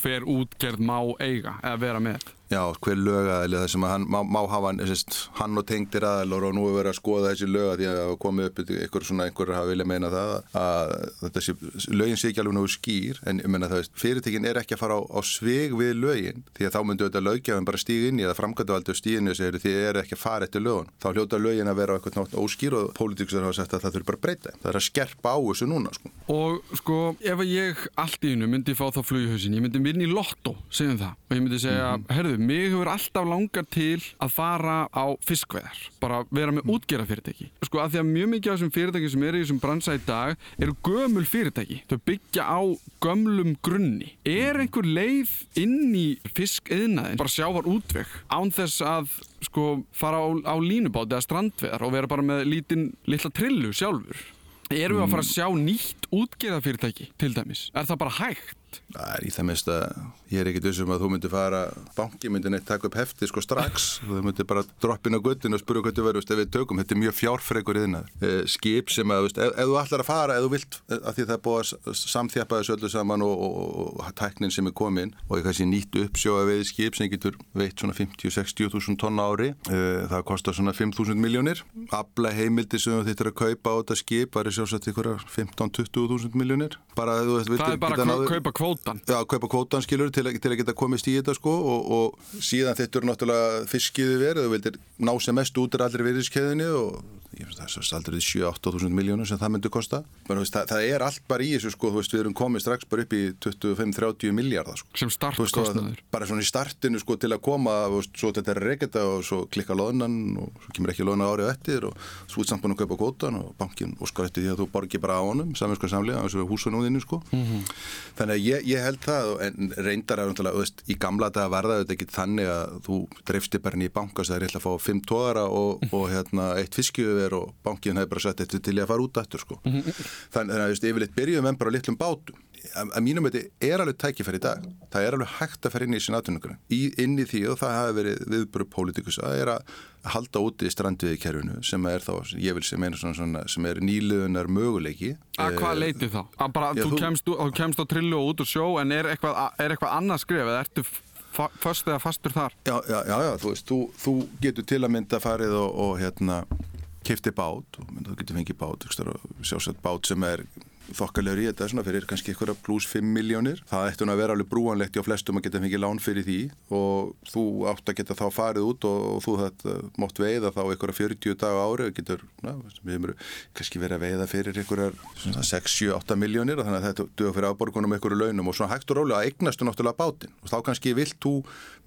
Hver útgerð má eiga eða vera með? Já, hver lögaðili það sem hann má, má hafa sérst, hann og tengdir aðalur og nú er verið að skoða þessi löga því að komið upp ykkur svona, einhver hafa viljað meina það að þetta sé, lögin sé ekki alveg náðu skýr en ég menna það veist, fyrirtekin er ekki að fara á, á sveg við lögin því að þá myndu þetta lögjafin bara stíg inn í það framkvæmdu aldrei stíginu þessi því þið er ekki að fara eftir lögun þá hljóta lögin að vera eitthvað nátt óskýr og pólitíkusar hafa sagt að það þurfi bara breyta það er að skerpa á þessu núna sko. Og sko, ef ég allt í hennu myndi fá þá flugihausin, ég myndi vinni í lotto, segjum það, og ég myndi segja, mm -hmm. herðu, mig hefur alltaf langar til að fara á fiskveðar, bara vera með útgera fyrirtæki. Sko að því að mjög mikið af þessum fyrirtæki sem eru í þessum bransa í dag eru gömul fyrirtæki, þau byggja á gömlum grunni. Er einhver leið inn í fiskeðnaðin, bara sjávar útveg, án þess að sko fara á, á línubáti eða strandveðar og vera bara með lítinn litla trillu sjálfur? Erum við að fara að sjá nýtt útgeðafyrirtæki til dæmis? Er það bara hægt? Það er í það mest að ég er ekkit vissum að þú myndir fara, banki myndir neitt taka upp hefti sko strax, þú myndir bara droppin á guttinu og spyrja hvað þú verður ef við tökum, þetta er mjög fjárfregur yðnar. Eh, skip sem að, veist, ef, ef þú ætlar að fara, ef þú vilt, að því það er búið að samþjapa þessu öllu saman og, og, og, tæknin sem er komin og ég kannski nýtt uppsjóða við skip sem getur veitt svona 50-60 þúsund tonna ári, eh, það kostar svona 5.000 miljónir, abla heimildi sem þú þittir að kaupa á þetta skip var í sjálfsagt ykkur 15-20 þúsund miljónir. Bara, veist, það bara að kaupa kvótan Já, kaupa kvótan skilur til, til að geta komist í þetta sko og, og síðan þetta eru náttúrulega fiskiðu verið, þú vildir ná sem mest út er allir virðiskeðinni og aldrei 7-8 þúsund miljónur sem það myndi kosta. Men, veist, það, það er allt bara í þessu sko, veist, við erum komið strax bara upp í 25-30 miljardar sko. Sem startkostnaður. Bara svona í startinu sko til að koma, veist, svo þetta er reykjata og svo klikka loðnan og svo kemur ekki loðna árið eftir og svo búin að kaupa kvotan og bankin og sko eftir því að þú borgir bara á honum, saminska samlega, eins og húsunúðinu sko. Mm -hmm. Þannig að ég, ég held það, en reyndar er veist, í gamla daga verða þetta ekki þannig að þú dreifsti bara í bankast að það er tóðara og, bankin hefur bara sett þetta til að fara út aftur sko. Þannig að yfirleitt byrjuðum við bara á litlum bátum. Að, að mínum veit er alveg tækifæri í dag. Það er alveg hægt að fara inn í sín aðtunningunum. Inn í því og það hafi verið viðbúru pólitíkus að er að halda úti strandviði kerfinu sem er þá, ég vil sem einu svona, svona sem er nýluðunar möguleiki. Að hvað leiti þá? Að bara Já, þú, þú, kemst, þú kemst á trillu og út og sjó en er eitthvað, er eitthvað annað skrif eða ertu först eða fastur þar? Já, já, já, já þú veist, þú, þú getur til að mynda farið og, og hérna kifti bát og þú getur fengið bát, sjálfsagt bát sem er þokkalegur í þetta svona fyrir kannski ykkur pluss 5 miljónir. Það ætti hún að vera alveg brúanlegt hjá flestum að geta fengið lán fyrir því og þú átt að geta þá farið út og, og þú þetta mótt veiða þá ykkur að 40 dag ári og getur, na, við hefum kannski verið að veiða fyrir ykkur 6-7-8 miljónir og þannig að þetta duða fyrir afborgunum ykkur launum og svona hægt og rólega að eignastu náttúrulega bátinn og þá kannski vilt þú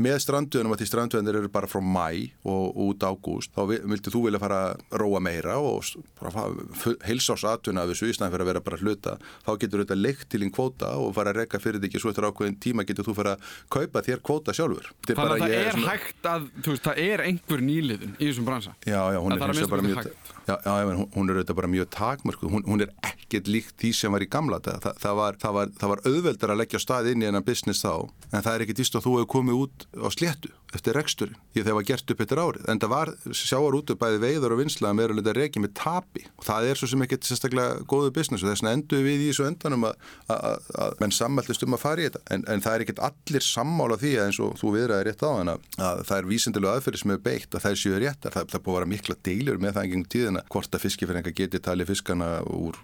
með strandvöðunum að því strandvöðunir eru bara frá mæ og út ágúst, þá viltu þú vilja fara að róa meira og heilsásatuna af þessu í snæðin fyrir að vera bara hluta, þá getur þetta leikt til einn kvóta og fara að rekka fyrir því ekki svo eftir ákveðin tíma getur þú fara að kaupa þér kvóta sjálfur. Þannig að það er svona... hægt að, þú veist, það er einhver nýliðin í þessum bransa. Já, já, hún er, er bara mjög, já, já, hún er auðvitað bara mjög takmörku, hún, hún er ekkert líkt því sem var í gamla þetta. Það, það, var, það, var, það var auðveldar að leggja stað inn í hennar business þá, en það er ekkert íst að þú hefur komið út á sléttu eftir reksturinn, því það var gert upp eftir árið, en það var sjáar út upp bæði veiður og vinsla með að reykja með tapi. Og það er svo sem ekkert sérstaklega góðu business. Og þess vegna endur við í þessu endanum að, menn sammæltist um að fara í þetta. En, en það er ekkert allir sammála því að eins og þú viðraði rétt á hana að það er vísendilega aðferði sem er beitt að það er sjöður rétt það, það búið að vera mikla deilur með það engum tíðina hvort að fiskifæringa geti talið fiskana úr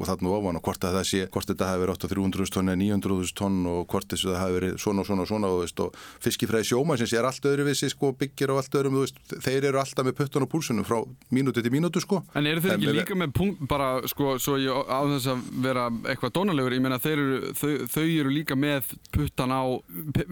og þarna ofan og hvort að það sé, hvort þetta hafi verið 800-300 tonn eða 900 tonn og hvort þess að það hafi verið svona og svona og svona og, veist, og fiskifræði sjómansins er allt öðruvísi sko, byggir og allt öðrum, veist, þeir eru alltaf með puttan og púlsunum frá mínúti til mínútu sko. En eru þeir ekki líka með punkt, bara sko, svo ég á þess að vera eitthvað dónalegur, ég meina þeir eru, þau, þau eru líka með puttan á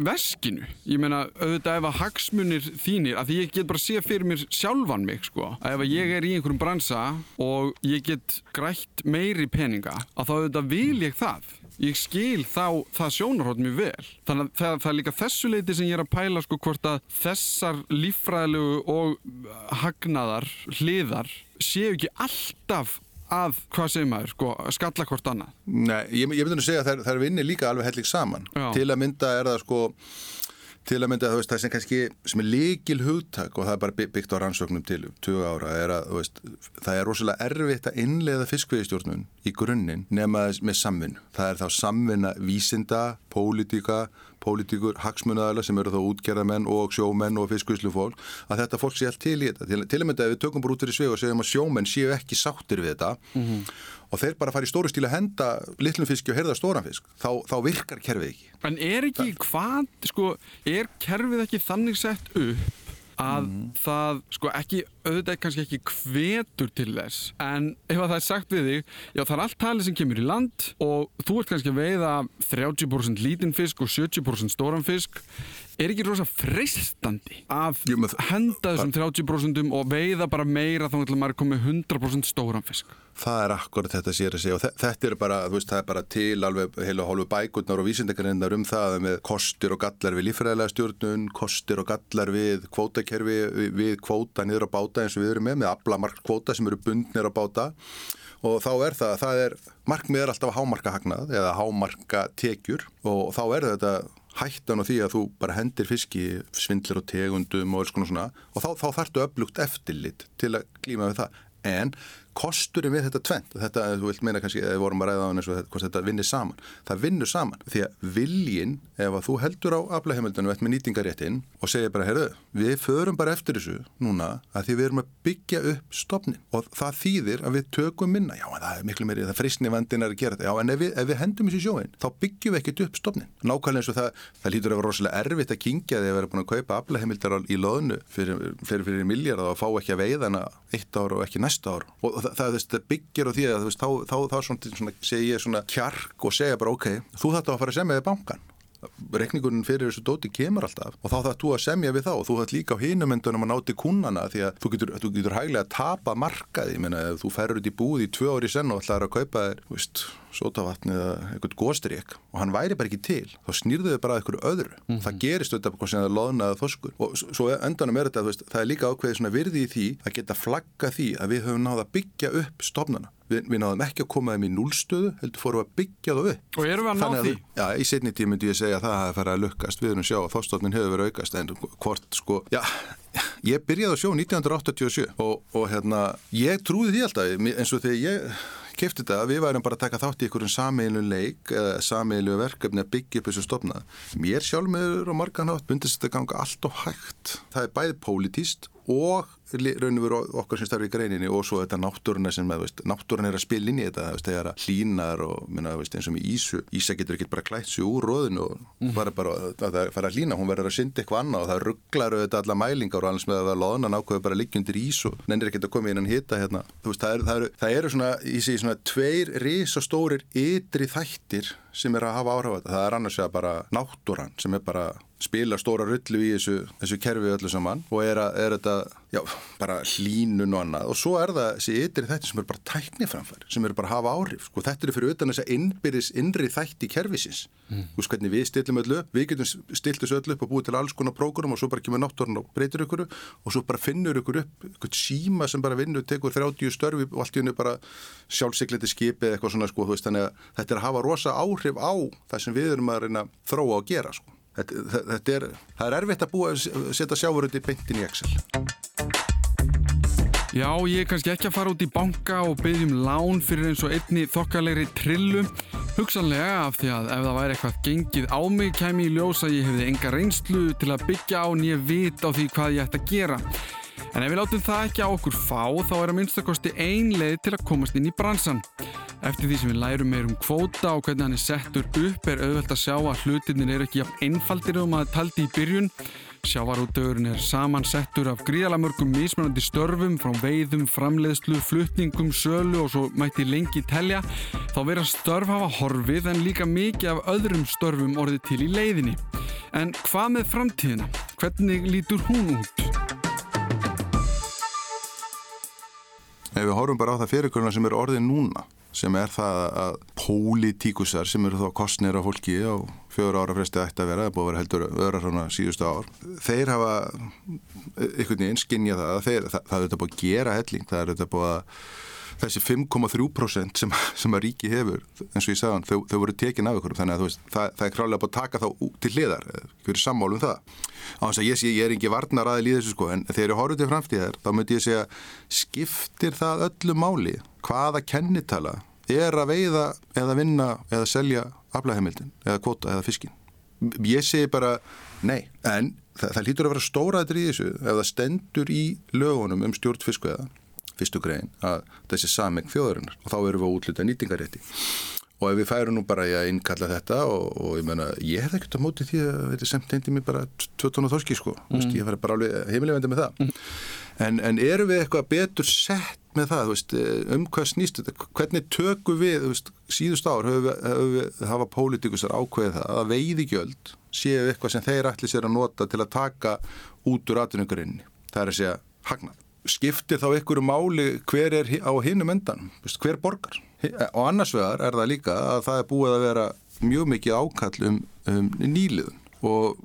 veskinu, ég meina auðvitað ef að hagsmunir þínir, að ég get bara sé fyrir mér sjálfan mig sko, að ef ég er í einhverjum bransa og ég get grætt meiri peninga, að þá auðvitað vil ég það. Ég skil þá það sjónarhótt mjög vel. Þannig að það, það er líka þessu leiti sem ég er að pæla sko hvort að þessar líffræðilegu og hagnaðar hliðar séu ekki alltaf að, hvað segir maður, sko, skalla hvort annað. Nei, ég, ég myndi að segja að það, það er vinni líka alveg hellik saman. Já. til að mynda er það sko til að mynda veist, það sem kannski sem er líkil hugtak og það er bara byggt á rannsóknum til 20 ára er að veist, það er rosalega erfitt að innleiða fiskveiðstjórnun í grunninn nema með samvinnu. Það er þá samvinna vísinda, pólitíka pólitíkur, hagsmunnaðala sem eru þá útgerðamenn og sjómenn og fiskvíslufólk að þetta fólk sé allt til í þetta. Til, til að mynda ef við tökum bara út fyrir sveg og segjum að sjómenn séu ekki sáttir við þetta mm -hmm. og þeir bara fara í stóru stíl að henda litlum fiski og herða stóran fisk, þá, þá virkar kerfið ekki. En er ekki Þa... hvað, sko, er kerfið ekki þannig sett upp að mm. það, sko, ekki auðvitað kannski ekki hvetur til þess en ef það er sagt við þig já það er allt talið sem kemur í land og þú ert kannski að veiða 30% lítinn fisk og 70% stóran fisk. Er ekki rosa freistandi að henda þessum 30% og veiða bara meira þá ætlum maður að koma 100% stóran fisk? Það er akkurat þetta sér að segja og þetta er bara, þú veist, það er bara til alveg heila hálfu bækurnar og vísindekarindar um það með kostir og gallar við lífræðilega stjórnun, kostir og gallar við kvótakerfi, við kvóta niður á báta eins og við erum með, með aflamark kvóta sem eru bundnir á báta. Og þá er það, það er, markmið er alltaf að hámarka hagnað eða hámarka tekjur og þá er þetta hættan á því að þú bara hendir fiski svindlir og tegundum og alls konar svona. Og þá, þá þartu öflugt eftirlit til að glíma við það. En kosturinn við þetta tvent, þetta, þú vilt meina kannski, við vorum að ræða á hann eins og hvort þetta vinnir saman, það vinnur saman því að viljin, ef að þú heldur á aflaheimildunum eftir með nýtingaréttin og segir bara, heyrðu, við förum bara eftir þessu núna að því við erum að byggja upp stopnin og það þýðir að við tökum minna, já, það er miklu meiri, það frisni vandin að gera þetta, já, en ef við, ef við hendum þessu sjóin, þá byggjum við ekkert upp stopnin nákvæmlega eins og það, það lítur að vera rosalega erfitt að kingja því að vera búin að kaupa aflaheimildar í loðnu fyrir, fyrir, fyrir miljard og fá ekki að veiðana eitt ár og ekki næsta ár. Og það, það byggir á því að veist, þá, þá, þá, svona, svona, segja ég svona kjark og segja bara ok, þú þarf að fara að semja við bankan rekningunum fyrir þessu dóti kemur alltaf og þá þarf þú að semja við þá og þú þarf líka á hinumendunum að náti kunnana því að þú getur, getur hæglega að tapa markaði, ég meina ef þú ferur út í búð í tvö ári senn og ætlar að kaupa þér, þú veist, sótavatni eða eitthvað góstrík og hann væri bara ekki til þá snýrðu þau bara að eitthvað öðru. Mm -hmm. það gerist auðvitað hvað sem það er loðnaða þoskur og svo endanum er þetta, veist, það er líka ákveðið virði í því að geta flagga því að við höfum náða að byggja upp stofnana. Við, við náðum ekki að koma þeim í núlstöðu heldur fórum að byggja það upp. Og erum við að ná því? Já, í setni tíu myndi ég segja að það hafi farið að lukkast. Við erum sjá að þóstofnin hefur verið aukast en hvort sko, já ég byrjaði að sjó 1987 og, og hérna, ég trúði því alltaf eins og þegar ég kefti þetta að við værum bara að taka þátt í einhverjum sameilu leik eða sameilu verkefni að byggja upp þessu stofnað. Mér sjálf meður og marganátt myndist þetta ganga allt og hægt. Það er bæðið pólitíst og raun og veru okkar sem starfi í greininni og svo þetta náttúruna sem að, veist, náttúruna er að spila inn í þetta, veist, þegar hlínar og minna, veist, eins og með Ísu, Ísa getur ekki bara klætt sér úr róðinu og mm. bara bara að það fara að hlína, hún verður að synda eitthvað annað og það rugglar auðvitað alla mælingar og alls með að vera loðna nákvæðu bara liggjundir Ísu, nennir ekki að koma inn og hita hérna, það eru, það eru, það eru svona, ég segi svona tveir risastórir ytri þættir sem er að hafa áhrif á þetta. Það er annars að bara náttúran sem er bara spila stóra rullu í þessu, þessu kerfi öllu saman og er, að, er þetta já, bara hlínun og annað. Og svo er það þessi ytri þætti sem er bara tækniframfæri sem er bara að hafa áhrif. Sko, þetta er fyrir utan þess að innbyrðis innri þætti kerfisins. Mm. þú veist hvernig við stillum öllu við getum stilt þessu öllu upp og búið til alls konar prógurum og svo bara kemur náttúran og breytir ykkur og svo bara finnur ykkur upp ykkur síma sem bara vinnur, tekur 30 störfi og allt í hennu bara sjálfsikleti skipi eða eitthvað svona sko, veist, þannig að þetta er að hafa rosa áhrif á það sem við erum að reyna að þróa og gera sko. þetta, þetta er, það er erfitt að búa að setja sjáuröndi beintin í Excel Já, ég er kannski ekki að fara út í banka og byggjum lán fyrir eins og einni þokkalegri trillu. Hugsanlega af því að ef það væri eitthvað gengið á mig kemi í ljós að ég hefði enga reynslu til að byggja á nýja vit á því hvað ég ætti að gera. En ef við látum það ekki á okkur fá þá er að minnstakosti ein leið til að komast inn í bransan. Eftir því sem við lærum meir um kvóta og hvernig hann er settur upp er auðvelt að sjá að hlutinir eru ekki jafn einfaldir um að taldi í byrjun. Sjávarútögurinn er samansettur af gríðalamörgum mismunandi störfum frá veiðum, framleiðslu, flutningum, sölu og svo mætti lengi telja. Þá vera störf hafa horfið en líka mikið af öðrum störfum orðið til í leiðinni. En hvað með framtíðina? Hvernig lítur hún út? Ef við horfum bara á það fyrirkvörna sem eru orðið núna sem er það að pólitíkusar sem eru þá kostnir á fólki á fjóru ára fresti ætti að vera, það búið að vera heldur öðra svona síðustu ár. Þeir hafa einhvern veginn skinnja það að þeir, það, það er þetta búið að gera helling, það er þetta búið að þessi 5,3% sem, sem að ríki hefur, eins og ég sagðan, þau, þau voru tekin af ykkur, þannig að veist, það, það er králega búið að taka þá til hliðar, hverju sammálum það. Á þess að ég sé, ég er ekki varnar aðeins í þessu sko, en þegar ég horfður til framtíðar, þá myndi ég segja, skiptir það öllu máli, hvaða kennitala er að veiða eða vinna eða selja aflæðheimildin eða kvota eða fiskin. Ég segi bara, nei, en það, það lítur að vera stóraður í þessu ef það stendur í lögunum um stjórn fiskveða fyrstu grein að þessi sameng þjóðarinnar og þá erum við að útluta nýtingarétti og ef við færum nú bara í að innkalla þetta og, og ég menna, ég hef ekkert á móti því að þetta semt endi mér bara 12 þorski sko, mm. Vist, ég fær bara alveg heimilegvendi með það mm. En, en erum við eitthvað betur sett með það, veist, um hvað snýst þetta? Hvernig tökum við, veist, síðust ár höfum við, höfum við hafa pólitíkusar ákveðið það að veiðigjöld séu eitthvað sem þeir ætli sér að nota til að taka út úr atvinningurinnni, það er að segja hagnað. Skiptir þá einhverju máli hver er á hinnum endan, hver borgar. Og annars vegar er það líka að það er búið að vera mjög mikið ákall um, um nýliðun og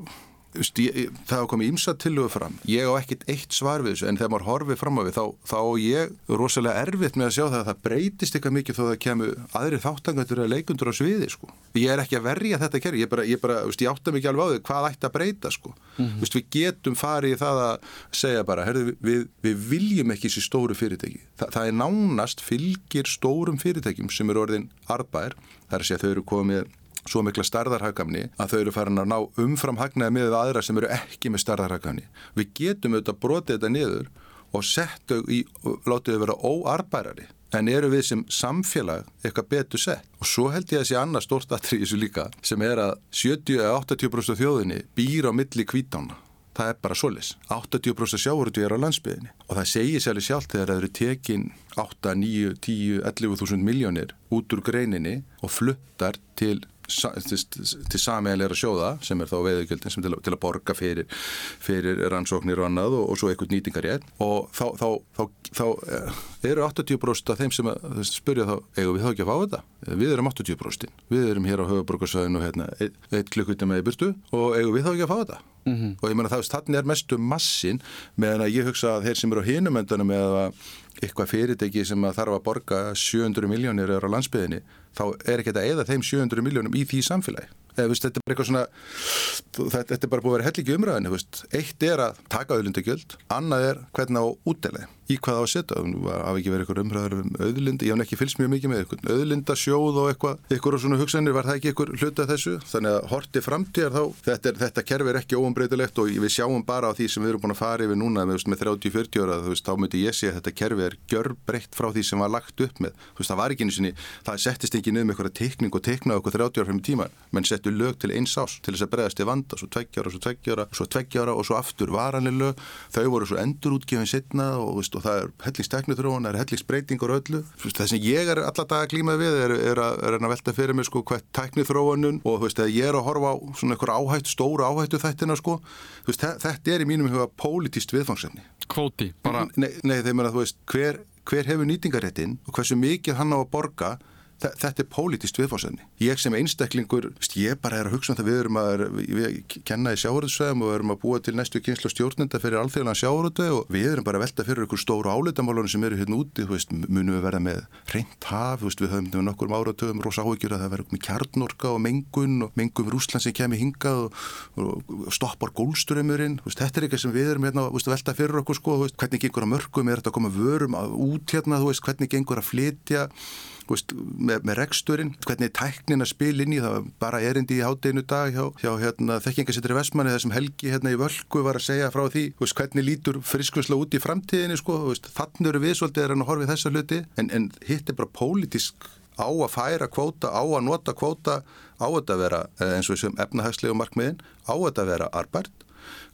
það hafa komið ímsa tilögu fram ég á ekkit eitt svar við þessu en þegar maður horfið fram á við þá, þá ég rosalega erfitt með að sjá það að það breytist eitthvað mikið þó að það kemur aðri þáttangandur eða leikundur á sviði sko. ég er ekki að verja þetta kerfi ég, bara, ég, bara, veist, ég átta mikið alveg á því hvað ætti að breyta sko. mm -hmm. veist, við getum farið í það að segja bara herðu, við, við viljum ekki þessi stóru fyrirtæki Þa, það er nánast fylgir stórum fyrirtækjum sem eru orðin arbær þar að segja þau eru komið svo mikla starðarhaggamni að þau eru farin að ná umframhagnaði með aðra sem eru ekki með starðarhaggamni. Við getum auðvitað brotið þetta niður og settu í, látið þau vera óarbærari en eru við sem samfélag eitthvað betur sett. Og svo held ég að sé annað stort aðri í þessu líka sem er að 70-80% þjóðinni býr á milli kvítána. Það er bara solis. 80% sjáurðu er á landsbyðinni og það segir sérlega sjálf þegar það eru tekin 8, 9, 10, 11.000 miljónir út úr greininni og fluttar til til sameiginleira sjóða sem er þá veðugjöldin sem til, til að borga fyrir, fyrir rannsóknir og annað og, og svo eitthvað nýtingar ég og þá, þá, þá, þá eh, eru 80% af þeim sem að, spyrja þá eigum við þá ekki að fá þetta? Við erum 80% við erum hér á höfuborgarsvæðinu hérna, eitt klukkuti með í burtu og eigum við þá ekki að fá þetta? Mm -hmm. og ég menna það er mestu massin meðan að ég hugsa að þeir sem eru á hinumöndanum eða eitthvað fyrirtæki sem að þarf að borga 700 miljónir á landsbyðinni þá er ekki þetta eða þeim 700 miljónum í því samfélagi eða veist, þetta er bara eitthvað svona þetta, þetta er bara búið að vera hellingi umræðinu veist. eitt er að taka auðlindagjöld annað er hvernig á útdelið í hvað á að setja, það hafi ekki verið eitthvað umræður um auðlindi, ég hef ekki fylgst mjög mikið með eitthvað auðlindasjóð og eitthvað, eitthvað svona hugsanir var það ekki eitthvað hluta þessu, þannig að horti framtíðar þá, þetta, þetta kerfi er ekki óumbreytilegt og við sjáum bara á því sem við erum búin að fara yfir núna með, með 30-40 ára, veist, þá myndi ég sé að þetta kerfi er gjörbreytt frá því sem var lagt upp með, veist, það var ekki eins og það settist ekki niður með eitthvað tekning og teknaði okkur 30 ára settu lög til eins ás til þess að bregðast í vanda, svo tveggjára, svo tveggjára, svo tveggjára og svo aftur varanlega lög, þau voru svo endurútgefin setna og, veist, og það er hellingstekniþróun, það er hellingsbreytingur öllu. Það sem ég er alltaf dag að glíma við er, er, að, er að velta fyrir mig sko hvert tekniþróunum og þú veist, þegar ég er að horfa á svona einhver áhættu, stóru áhættu þættina sko, þú veist, þetta er í mínum huga pólitíst viðfangsefni. Kvóti, bara. Nei, nei þegar maður að þú veist, hver, hver hefur nýtingaréttin og hversu mikið hann á að borga þetta er pólitist viðfórsefni. Ég sem einstaklingur, ég bara er að hugsa um það við erum að við kenna í sjáuröldsveðum og við erum að búa til næstu kynslu stjórnenda fyrir alþjóðan sjáuröldu og við erum bara að velta fyrir ykkur stóru áleitamálunum sem eru hérna úti, þú veist, munum við verða með reynt haf, veist, við höfum með nokkur áratöfum rosa áhugjur að það verður með kjarnorka og mengun og mengun við Rúsland sem kemur hingað og, og stoppar gólströmmurinn, þetta er eitthvað sem við erum hérna, veist, velta fyrir okkur sko, veist, hvernig gengur að mörgum, er þetta að koma vörum út hérna, hvernig gengur að flytja veist, með, með reksturinn, hvernig tæknin að spil inn í það bara erindi í hátdeinu dag hjá, hjá hérna, þekkingasetri Vestmanni þessum helgi hérna í völku var að segja frá því veist, hvernig lítur friskvömsla út í framtíðinni sko, þannig eru við svolítið að horfa í þessa hluti en, en hitt er bara pólitísk á að færa kvóta, á að nota kvóta, á að vera eins og þessum efnahagslegu markmiðin, á að vera arbært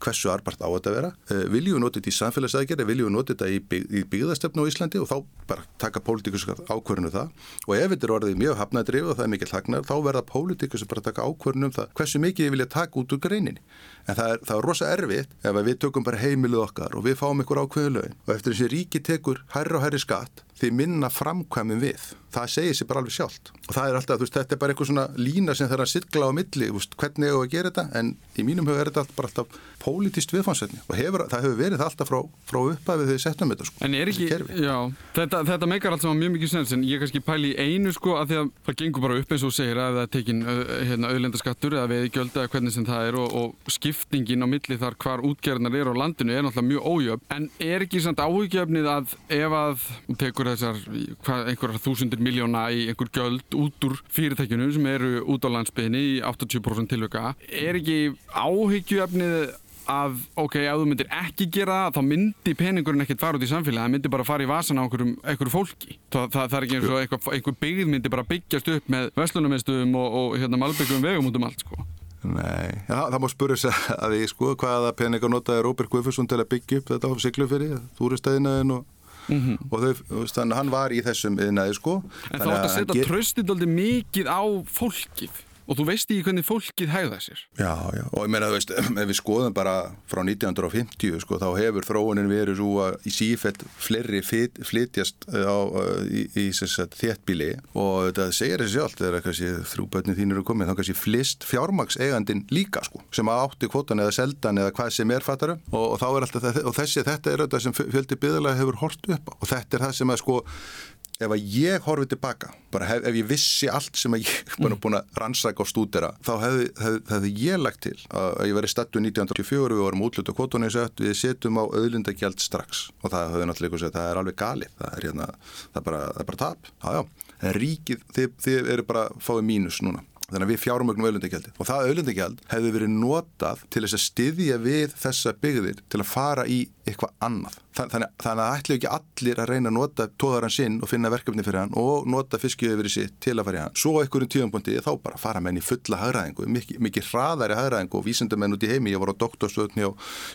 hversu arbart á þetta að vera. Eh, viljum við nota þetta í samfélagsæðgerði, viljum við nota þetta í, bygg, í byggðastöfnu á Íslandi og þá bara taka pólitíkus ákvörðinu um það og ef þetta er orðið mjög hafnæðdrif og það er mikil hagnar þá verða pólitíkus bara taka ákvörðinu um það hversu mikið ég vilja taka út úr greininni. En það er, það er rosa erfitt ef við tökum bara heimiluð okkar og við fáum ykkur ákveðu lögin og eftir þessi ríki tekur hærri og hærri skatt því minna framkvæmum við. Það segir sér bara alveg sjálft. Og það er alltaf, þú veist, þetta er bara eitthvað svona lína sem að sirkla á milli, veist, hvernig hefur að gera þetta, en í mínum höfu er þetta bara alltaf pólitist viðfansveitni og hefur, það hefur verið alltaf frá, frá upphæfið þegar við settum þetta, sko. En er ekki, já, þetta, þetta meikar alltaf mjög mikið sens, en ég kannski pæli í einu, sko, að því að það gengur bara upp eins og segir að það tekin hérna, auðlendaskattur eða við gjölda eða hvernig sem það er og, og skiptingin á milli þar hvar útgerðnar er á landinu er náttúrulega mjög ójöfn, en er ekki samt áhugjefnið að ef að tekur þessar einhverjar þúsundir miljóna í einhver göld út úr fyrirtækjunum sem eru út á landsbygðinni í 80% tilvöka er ekki áhyggjuefnið að ok, ef þú myndir ekki gera það þá myndi peningurinn ekkert fara út í samfélagi það myndi bara fara í vasan á einhverjum, einhverjum fólki. Það, það, það er ekki eins og einhver, einhver byggð myndi bara byggjast upp með veslunumistuðum og, og hérna malbyggum vegum út um allt sko. Nei, já, það má spura þess að því sko hvaða peningar notaði Róbert Guðfursson til að byggja upp þetta á Siglufjörði, Þúristæðinaðin og Mm -hmm. og þau, þannig að hann var í þessum yðnaði sko. En þá ætti að setja tröstið aldrei mikið á fólkið og þú veist ekki hvernig fólkið hægða sér. Já, já, og ég meina, þú veist, ef við skoðum bara frá 1950, sko, þá hefur þróunin verið svo að í sífælt flerri flytjast eh, eh, í, í, í þéttbíli og þetta segir þessi sjálf, þegar kannski þrjúbötni þín eru komið, þá kannski flist fjármagsegandin líka, sko, sem að átti kvotan eða seldan eða hvað sem er fattarum og, og þá er alltaf, og þessi, þetta er þetta sem fjöldi byggðalega hefur hort upp á. Og þetta er það sem að, sko, ef að ég horfið tilbaka, bara hef, ef ég vissi allt sem að ég er mm. búin að rannsæka og stúdera, þá hefði, hefði, hefði ég lagt til að ég verið stættu 1984, við vorum útlut og kvotunni sett, við setjum á auðlindagjald strax og það hefði náttúrulega sagt, það er alveg galið, það er, hérna, það er, bara, það er bara tap, já já, ríkið, þið, þið eru bara fáið mínus núna. Þannig að við fjármögnum auðlundagjaldi og það auðlundagjald hefði verið notað til þess að styðja við þessa byggðir til að fara í eitthvað annað. Þannig, þannig að ætlu ekki allir að reyna að nota tóðaran sinn og finna verkefni fyrir hann og nota fiskjöfyrir sitt til að fara í hann. Svo einhverjum tíðanbúndi þá bara fara menn í fulla hagraðingu, mikið, mikið hraðari hagraðingu og vísendamenn út í heimi. Ég var á doktorstöðni á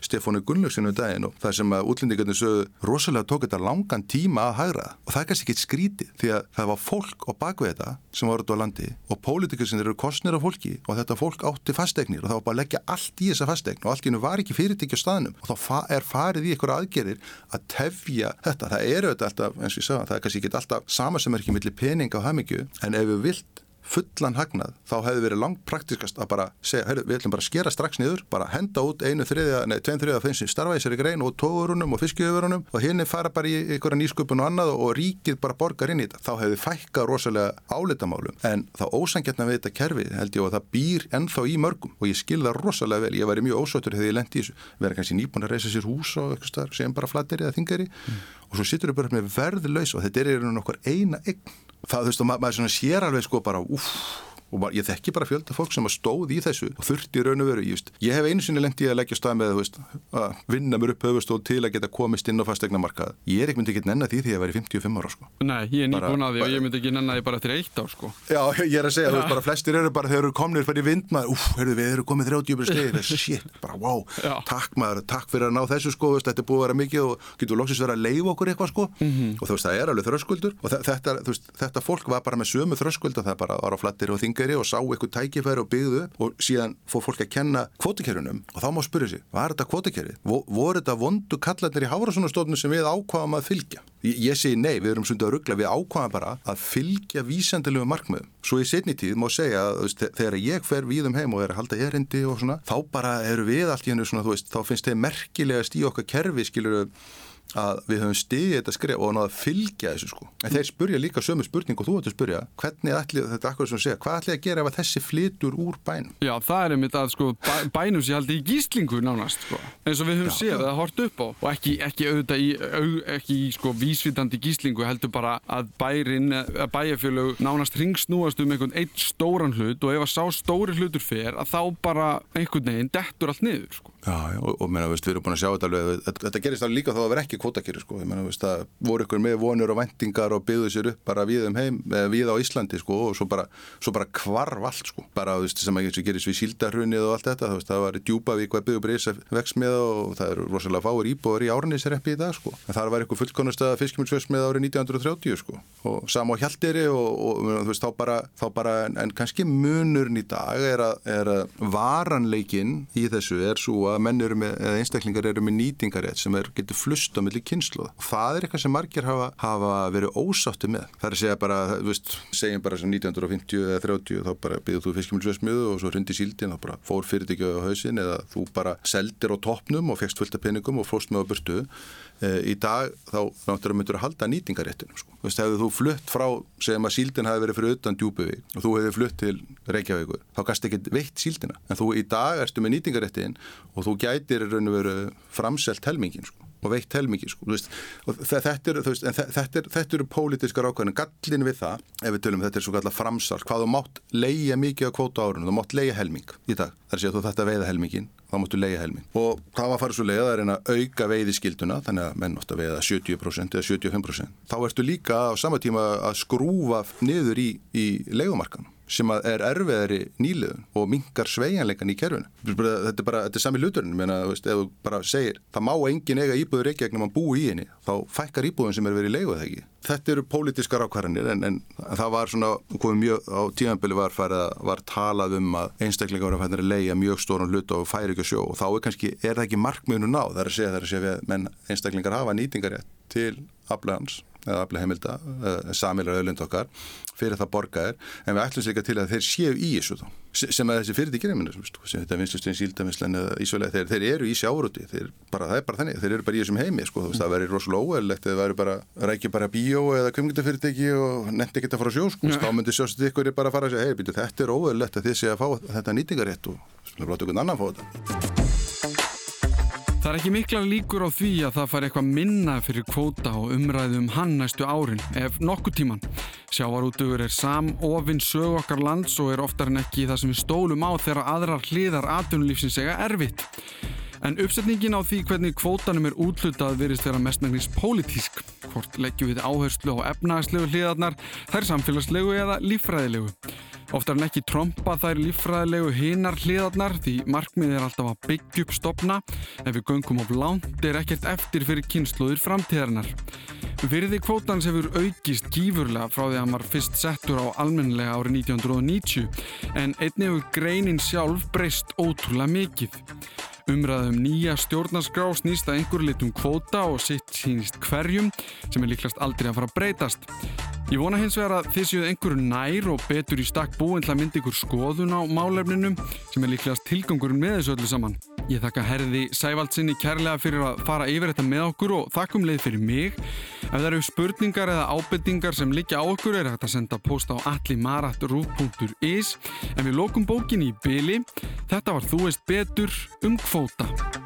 Stefónu Gunnlaugsinu um daginn og það sem að útlendingarnir sögðu rosalega tók þetta langan tíma að hagraða og það er kannski ekki skrítið því að það var fólk á bakvið þetta sem var út á landi og pólitikar sem eru kostnir af fólki og þetta fólk átti fastegnir og var bara leggja allt í þessa fastegn og allt í hennu var ekki fyrirtækja staðnum og þá er farið í einhverja aðgerðir að tefja þetta. Það eru þetta alltaf, eins og ég sagði, það er kannski ekki alltaf sama sem er ekki millir pening á hamingju en ef við vilt fullan hagnað, þá hefði verið langt praktiskast að bara segja, heyrðu, við ætlum bara að skera strax niður, bara henda út einu þriðja, nei, tvein þriðja af þeim sem starfa í sér í grein og tóðurunum og fiskjöfurunum og henni fara bara í einhverja nýsköpun og annað og ríkið bara borgar inn í þetta. Þá hefði fækkað rosalega álitamálum en þá ósangjarnar við þetta kerfi held ég og það býr ennþá í mörgum og ég skilða rosalega vel, ég væri mjög ósötur þegar ég lendi í þessu, verið kannski nýbúin að reysa sér hús og eitthvað sem bara flattir eða þingari mm. og svo sittur við bara með verðlaus og þetta er einhvern okkur eina eign það, þú veist, og ma maður svona sér alveg sko bara, uff, og ég þekki bara fjölda fólk sem stóð í þessu og þurfti raun og veru, veist, ég hef einu sinni lengt í að leggja stað með veist, að vinna mér upp höfustól til að geta komist inn á fastegna markað. Ég er ekki myndið ekki nennan því því að ég væri 55 ára sko. Nei, ég er nýbúin að því og ég myndi ekki nennan því bara eftir eitt ár sko. Já, ég er að segja, þú veist, bara flestir eru bara þegar eru komnir fyrir vindmaður, uff, heyrðu við eru komið 30 steg, shit, bara wow, Já. takk maður, takk fyrir að ná þessu sko, veist, þetta er búið að vera mikið og getur loksist verið að leiða okkur eitthvað sko mm -hmm. og þú veist, það er alveg þröskuldur og þetta, þetta fólk var bara með sömu þröskuld og það bara var á flattir og þingari og sá eitthvað tækifæri og byggðu og síðan fór fólk að kenna kvotikærunum og þá má spyrja sig, var þetta kvotikæri? Voru þetta vondu kallarnir í Hárasunarstofnum sem við ákvaðum að fylgja? Ég, ég segi nei, við erum sundið að ruggla, við ákvaðum bara að fylgja vísendilegu markmiðum. Svo í setni tíð má segja að þegar ég fer við um heim og er að halda erindi og svona, þá bara eru við allt í hennu svona, þú veist, þá finnst að við höfum stiðið þetta skrif og náða að fylgja þessu sko. En þeir spurja líka sömu spurning og þú ætti að spurja, hvernig ætli þetta akkur sem segja, hvað ætli að gera ef þessi flytur úr bænum? Já, það er einmitt að sko bænum sé haldi í gíslingu nánast sko, eins og við höfum séð að hort upp á og ekki, ekki auðvitað í, au, ekki í sko vísvitandi gíslingu heldur bara að bærin, að bæjarfjölu nánast ringsnúast um einhvern eitt stóran hlut og ef að sá stóri hlutur fer að þá bara einhvern veginn dettur allt niður sko. Já, og, og meina, veist, við erum búin að sjá þetta alveg, þetta gerist alveg líka þá að vera ekki kvotakeri sko, menna, það voru ykkur með vonur og vendingar og byggðu sér upp bara við um heim, eða við á Íslandi sko og svo bara, svo bara kvarf allt sko, bara veist sem að gerist við síldarhrunnið og allt þetta, veist það var djúbavík að byggja breysa veksmið og það eru rosalega fáir íbúður í árnisreppi í dag sko, það var ykkur fullkonast að fiskimilsveksmið árið 1930 sko. Og sama á hjaldiri og, og, veist þá bara, þá bara en kannski munurn í dag er að, er að varanleikin í þessu er svo að menn eru með, eða einstaklingar eru með nýtingarétt sem er, getur flust á milli kynslu. Það er eitthvað sem margir hafa, hafa verið ósátti með. Það er að segja bara, þú veist, segjum bara sem 1950 eða 30 þá bara byggðu þú fiskimilsveðsmiðu og svo hundi síldin og bara fór fyrirtækja á hausin eða þú bara seldir á toppnum og fegst fullt af peningum og fórst með á burtu í dag þá náttúrulega myndur að halda nýtingaréttinu sko. Þú veist, hefðu þú flutt frá segjum að síldin hafi verið fyrir utan djúbuvík og þú hefði flutt til Reykjavíkur þá gæst ekki veitt síldina en þú í dag erstu með nýtingaréttin og þú gætir raun og veru framselt helmingin sko og veitt helmingi sko, veist, og þetta eru þetta eru er pólitískar ákvæðinu, gallin við það ef við tölum þetta er svo kallar framsal hvað þú mátt leia mikið á kvóta árunum þú mátt leia helming í dag, þar séu þú þetta veiða helmingin þá máttu leiða helming. Og það var að fara svo leiða að reyna að auka veiðiskilduna, þannig að menn ofta veiða 70% eða 75%. Þá ertu líka á sama tíma að skrúfa niður í, í leikumarkanum sem er erfiðari nýliðun og mingar sveianleikan í kerfinu. Þetta er bara, þetta er sami luturinn, menna, veist, ef þú bara segir, það má engin eiga íbúður ekki ekkert ef mann búi í henni, þá fækkar íbúðun sem er verið í leikuð þegar ekki. Þetta eru pólitískar ákvarðanir en, en það var svona, komið mjög, á tímanbili var var talað um að einstaklinga voru að leia mjög stórun hlut og færi ekki sjó og þá er kannski, er það ekki markmiðinu ná, það er að segja, það er að segja, menn einstaklingar hafa nýtingarétt til aflegans eða aflega heimilda, samilar auðlind okkar fyrir það borgaðir, en við ætlum sér ekki til að þeir séu í þessu þá, sem að þessi fyrirtækir minnast, sem þetta vinslustöðin síldavinslan eða ísvelega, þeir, þeir eru í sjáurúti þeir, bara, það er bara þannig, þeir eru bara í þessum heimi sko, mm. það verður rosalega óæðilegt eða verður bara rækja bara bíó eða kvimgjöndafyrirtæki og nefndi ekki að fara á sjó sko, þá myndir sjóst ykkur bara að fara að segja, hei, þetta er óæðilegt að þið sé að fá þetta nýtingarétt og Það er ekki mikla líkur á því að það fari eitthvað minna fyrir kvóta og umræðum um hann næstu árin, ef nokkuð tíman. Sjávarútugur er samofinn sög okkar lands og er oftar en ekki það sem við stólum á þegar aðrar hliðar atvinnulífsins ega erfitt. En uppsetningin á því hvernig kvótanum er útlutað verist vera mestmægnis pólitísk. Hvort leggjum við áherslu á efnagslegu hliðarnar, þær samfélagslegu eða lífræðilegu. Oftar en ekki tromba þær líffræðilegu hinar hliðarnar því markmið er alltaf að byggja upp stopna. Ef við göngum of langt er ekkert eftir fyrir kynsluður framtíðarnar. Virði kvótans hefur aukist gífurlega frá því að hann var fyrst settur á almenlega árið 1990 en einnig hefur greinin sjálf breyst ótrúlega mikið. Umræðum nýja stjórnarskrá snýst að einhver litum kvóta og sitt sínist hverjum sem er líklast aldrei að fara að breytast. Ég vona hins vegar að þið séuð einhverju nær og betur í stakk búin til að mynda ykkur skoðun á málefninu sem er líklegast tilgangurinn með þessu öllu saman. Ég þakka herði Sævaldsinni kærlega fyrir að fara yfir þetta með okkur og þakkum leið fyrir mig. Ef það eru spurningar eða ábyrtingar sem liggja á okkur er hægt að senda post á allimarat.is en við lókum bókin í byli. Þetta var Þú veist betur um kvóta.